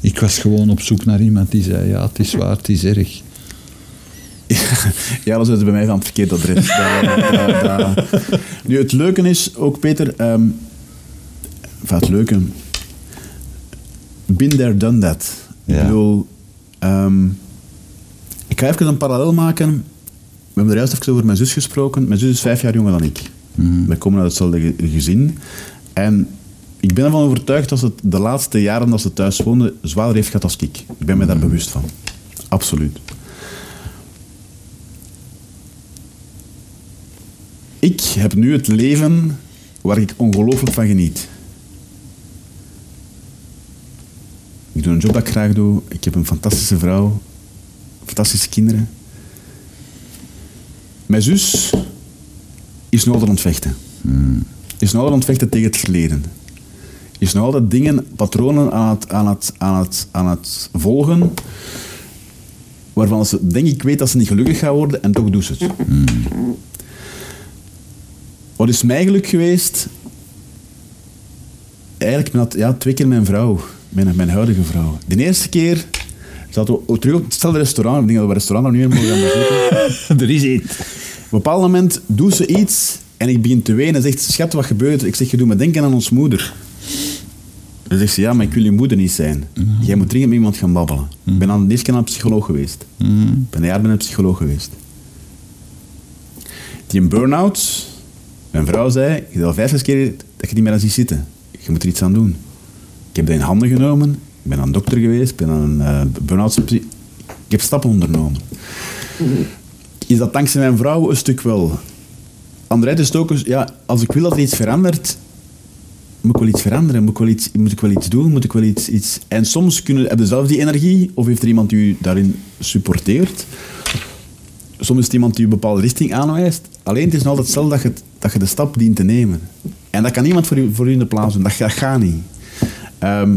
Ik was gewoon op zoek naar iemand die zei, ja, het is waar, het is erg. Ja, dat is bij mij van het verkeerde adres. *laughs* Dat- dat- dat- Nu, het leuke is ook, Peter... enfin, het leuke... Been there, done that. Ja. Ik bedoel... ehm, ik ga even een parallel maken. We hebben er juist even over mijn zus gesproken. Mijn zus is vijf jaar jonger dan ik. Wij komen uit hetzelfde ge- gezin. En ik ben ervan overtuigd dat ze het de laatste jaren dat ze thuis woonde zwaarder heeft gehad als ik. Ik ben me daar bewust van. Absoluut. Ik heb nu het leven waar ik ongelooflijk van geniet. Ik doe een job dat ik graag doe. Ik heb een fantastische vrouw. Fantastische kinderen. Mijn zus is altijd aan het vechten. Is nog altijd aan het vechten tegen het verleden. Is nog altijd dingen, patronen aan het, aan het, aan het, aan het volgen waarvan ze denk ik weet dat ze niet gelukkig gaat worden en toch doet ze het. Wat is mij geluk geweest? Eigenlijk dat ja, twee keer mijn vrouw, mijn, mijn huidige vrouw. De eerste keer zaten we terug op hetzelfde restaurant. Ik denk dat we restaurant nog niet meer mogen gaan bezoeken. *laughs* er is iets. Op een bepaald moment doet ze iets en ik begin te wenen en zegt, schat, wat gebeurt er? Ik zeg, je doet me denken aan ons moeder. Dan zegt ze, ja, maar ik wil je moeder niet zijn. Jij moet dringend met iemand gaan babbelen. Ik ben aan, de eerste keer naar een psycholoog geweest. Ik ben een jaar bij een psycholoog geweest. Die een burn-out, mijn vrouw zei, je al vijf, zes keer dat je niet meer aan ziet zitten. Je moet er iets aan doen. Ik heb dat in handen genomen. Ik ben aan een dokter geweest. Ik ben aan een eh, burn-out... Ik heb stappen ondernomen. Is dat dankzij mijn vrouw een stuk wel. Anderzijds is ook, ja, als ik wil dat er iets verandert, moet ik wel iets veranderen, moet ik wel iets, moet ik wel iets doen, moet ik wel iets... iets... En soms kunnen, heb je zelf die energie, of heeft er iemand u daarin supporteert. Soms is het iemand die u een bepaalde richting aanwijst. Alleen het is altijd hetzelfde dat je, dat je de stap dient te nemen. En dat kan niemand voor u, voor u in de plaats doen. Dat, dat gaat niet. Ehm,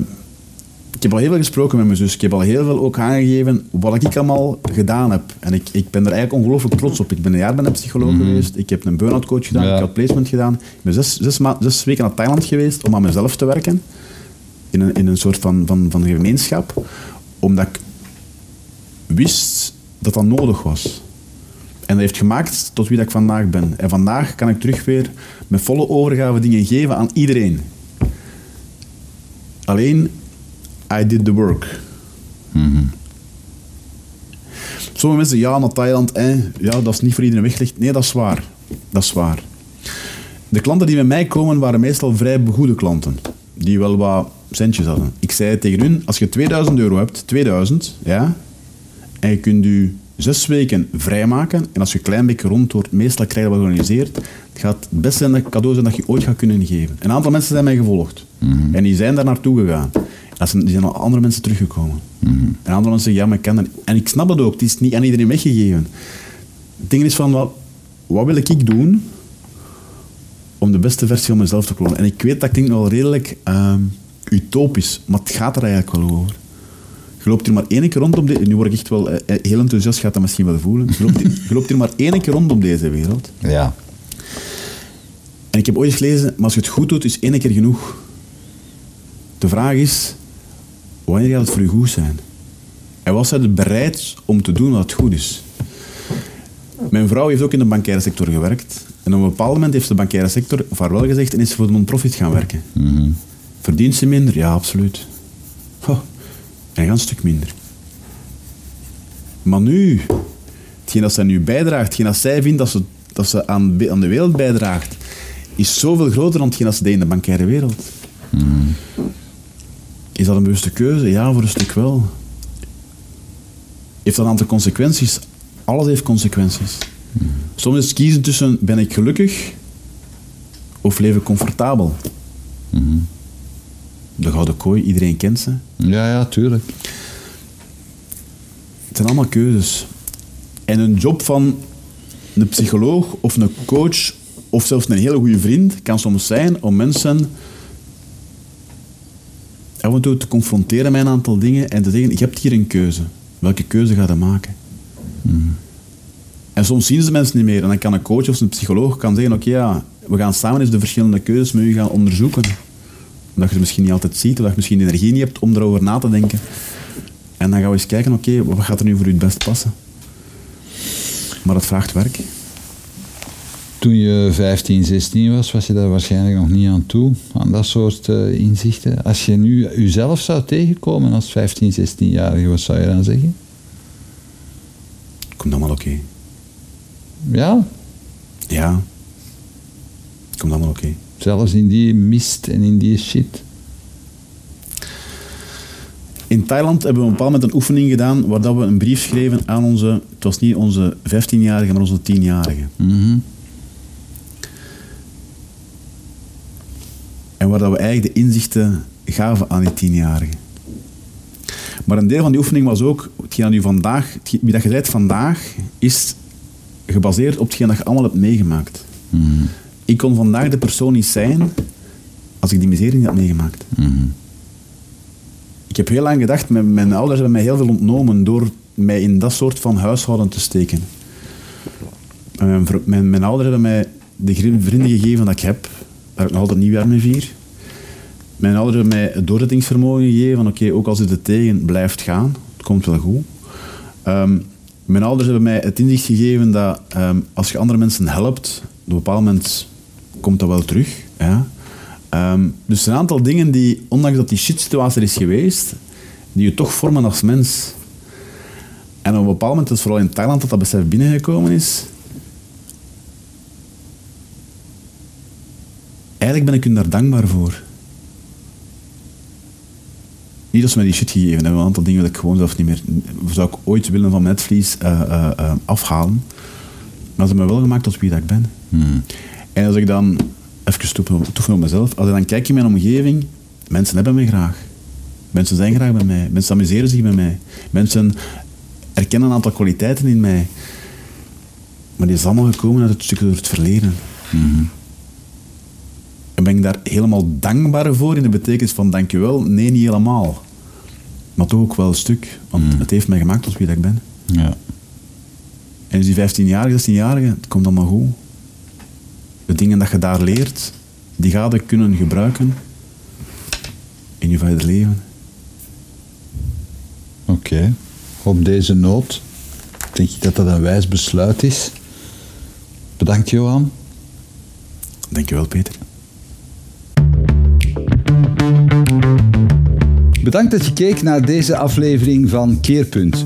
ik heb al heel veel gesproken met mijn zus. Ik heb al heel veel ook aangegeven wat ik allemaal gedaan heb. En ik, ik ben er eigenlijk ongelooflijk trots op. Ik ben een jaar bij een psycholoog geweest. Ik heb een burn-out coach gedaan. Ja. Ik heb placement gedaan. Ik ben zes, zes, zes weken naar Thailand geweest om aan mezelf te werken. In een, in een soort van, van, van gemeenschap. Omdat ik wist dat dat nodig was. En dat heeft gemaakt tot wie dat ik vandaag ben. En vandaag kan ik terug weer met volle overgave dingen geven aan iedereen. Alleen, I did the work. Sommige mensen, ja, naar Thailand, eh, ja, dat is niet voor iedereen weggelegd. Nee, dat is waar. Dat is waar. De klanten die bij mij komen, waren meestal vrij goede klanten. Die wel wat centjes hadden. Ik zei tegen hun, als je 2000 euro hebt, 2000, ja, en je kunt je zes weken vrijmaken, en als je een klein beetje rond wordt, meestal krijg je wat georganiseerd, het gaat het beste zijn- cadeau zijn dat je ooit gaat kunnen geven. Een aantal mensen zijn mij gevolgd. En die zijn daar naartoe gegaan. En dat zijn, die zijn al andere mensen teruggekomen. En andere mensen zeggen, ja, maar ik kan dat. En ik snap het ook, het is niet aan iedereen weggegeven. Het ding is van, wat, wat wil ik doen om de beste versie van mezelf te klonen? En ik weet dat denk wel redelijk ehm, utopisch, maar het gaat er eigenlijk wel over. Je loopt hier maar één keer rond op deze... Nu word ik echt wel eh, eh, heel enthousiast, gaat dat misschien wel voelen. Je loopt, hier, je loopt hier maar één keer rond op deze wereld. Ja. En ik heb ooit gelezen, maar als je het goed doet, is één keer genoeg. De vraag is, wanneer gaat het voor je goed zijn? En was zij er bereid om te doen wat het goed is? Mijn vrouw heeft ook in de bankaire sector gewerkt. En op een bepaald moment heeft de bankaire sector vaarwel gezegd en is ze voor de non-profit gaan werken. Verdient ze minder? Ja, absoluut. En een stuk minder. Maar nu, hetgeen dat zij nu bijdraagt, hetgeen dat zij vindt dat ze, dat ze aan, aan de wereld bijdraagt, is zoveel groter dan hetgeen dat ze deed in de bankaire wereld. Is dat een bewuste keuze? Ja, voor een stuk wel. Heeft dat een aantal consequenties? Alles heeft consequenties. Soms is het kiezen tussen ben ik gelukkig of leef ik comfortabel. De gouden kooi, iedereen kent ze. Ja, ja, tuurlijk. Het zijn allemaal keuzes. En een job van een psycholoog of een coach of zelfs een hele goede vriend kan soms zijn om mensen af en toe te confronteren met een aantal dingen en te zeggen, je hebt hier een keuze. Welke keuze ga je maken? En soms zien ze mensen niet meer. En dan kan een coach of een psycholoog kan zeggen, oké, ja, we gaan samen eens de verschillende keuzes met u gaan onderzoeken. Omdat je ze misschien niet altijd ziet, of dat je misschien de energie niet hebt om erover na te denken. En dan gaan we eens kijken, oké, wat gaat er nu voor u het best passen? Maar dat vraagt werk. Toen je 15, 16 was, was je daar waarschijnlijk nog niet aan toe, aan dat soort eh, inzichten. Als je nu jezelf zou tegenkomen als 15, 16-jarige, wat zou je dan zeggen? Komt allemaal oké. Ja, Ja. Komt allemaal oké. Zelfs in die mist en in die shit. In Thailand hebben we een bepaald moment een oefening gedaan waar dat we een brief schreven aan onze, het was niet onze 15-jarige, maar onze 10-jarige. Mhm. En waar dat we eigenlijk de inzichten gaven aan die 10-jarigen. Maar een deel van die oefening was ook, hetgeen dat u vandaag, wie dat je bent vandaag, is gebaseerd op hetgeen dat je allemaal hebt meegemaakt. Mhm. Ik kon vandaag de persoon niet zijn als ik die miserie niet had meegemaakt. Mhm. Ik heb heel lang gedacht, mijn, mijn ouders hebben mij heel veel ontnomen door mij in dat soort van huishouden te steken. En Mijn, mijn, mijn ouders hebben mij de vrienden gegeven dat ik heb, waar ik nog altijd nieuwjaar mee vier. Mijn ouders hebben mij het doorzettingsvermogen gegeven van oké, ook als het er tegen blijft gaan, het komt wel goed. Ehm, mijn ouders hebben mij het inzicht gegeven dat ehm, als je andere mensen helpt, op een bepaald moment komt dat wel terug. Ja? Ehm, dus een aantal dingen die, ondanks dat die shitsituatie is geweest, die je toch vormen als mens. En op een bepaald moment, dus vooral in Thailand, dat dat besef binnengekomen is. Eigenlijk ben ik hun daar dankbaar voor. Niet dat ze mij die shit gegeven hebben, een aantal dingen wil ik gewoon zelf niet meer... Zou ik ooit willen van mijn netvlies eh, eh, eh, afhalen. Maar ze hebben me wel gemaakt tot wie ik ben. En als ik dan, even toeven op mezelf, als ik dan kijk in mijn omgeving, mensen hebben mij graag. Mensen zijn graag bij mij. Mensen amuseren zich met mij. Mensen erkennen een aantal kwaliteiten in mij. Maar die is allemaal gekomen uit het stukje door het verleden. En ben ik daar helemaal dankbaar voor in de betekenis van dankjewel? Nee, niet helemaal. Maar toch ook wel een stuk. Want het heeft mij gemaakt tot wie dat ik ben. Ja. En dus die 15-jarige, 16-jarige, het komt allemaal goed. De dingen dat je daar leert, die ga je kunnen gebruiken in je verder leven. Oké. Op deze noot denk ik dat dat een wijs besluit is. Bedankt, Johan. Dankjewel, Peter. Bedankt dat je keek naar deze aflevering van Keerpunt.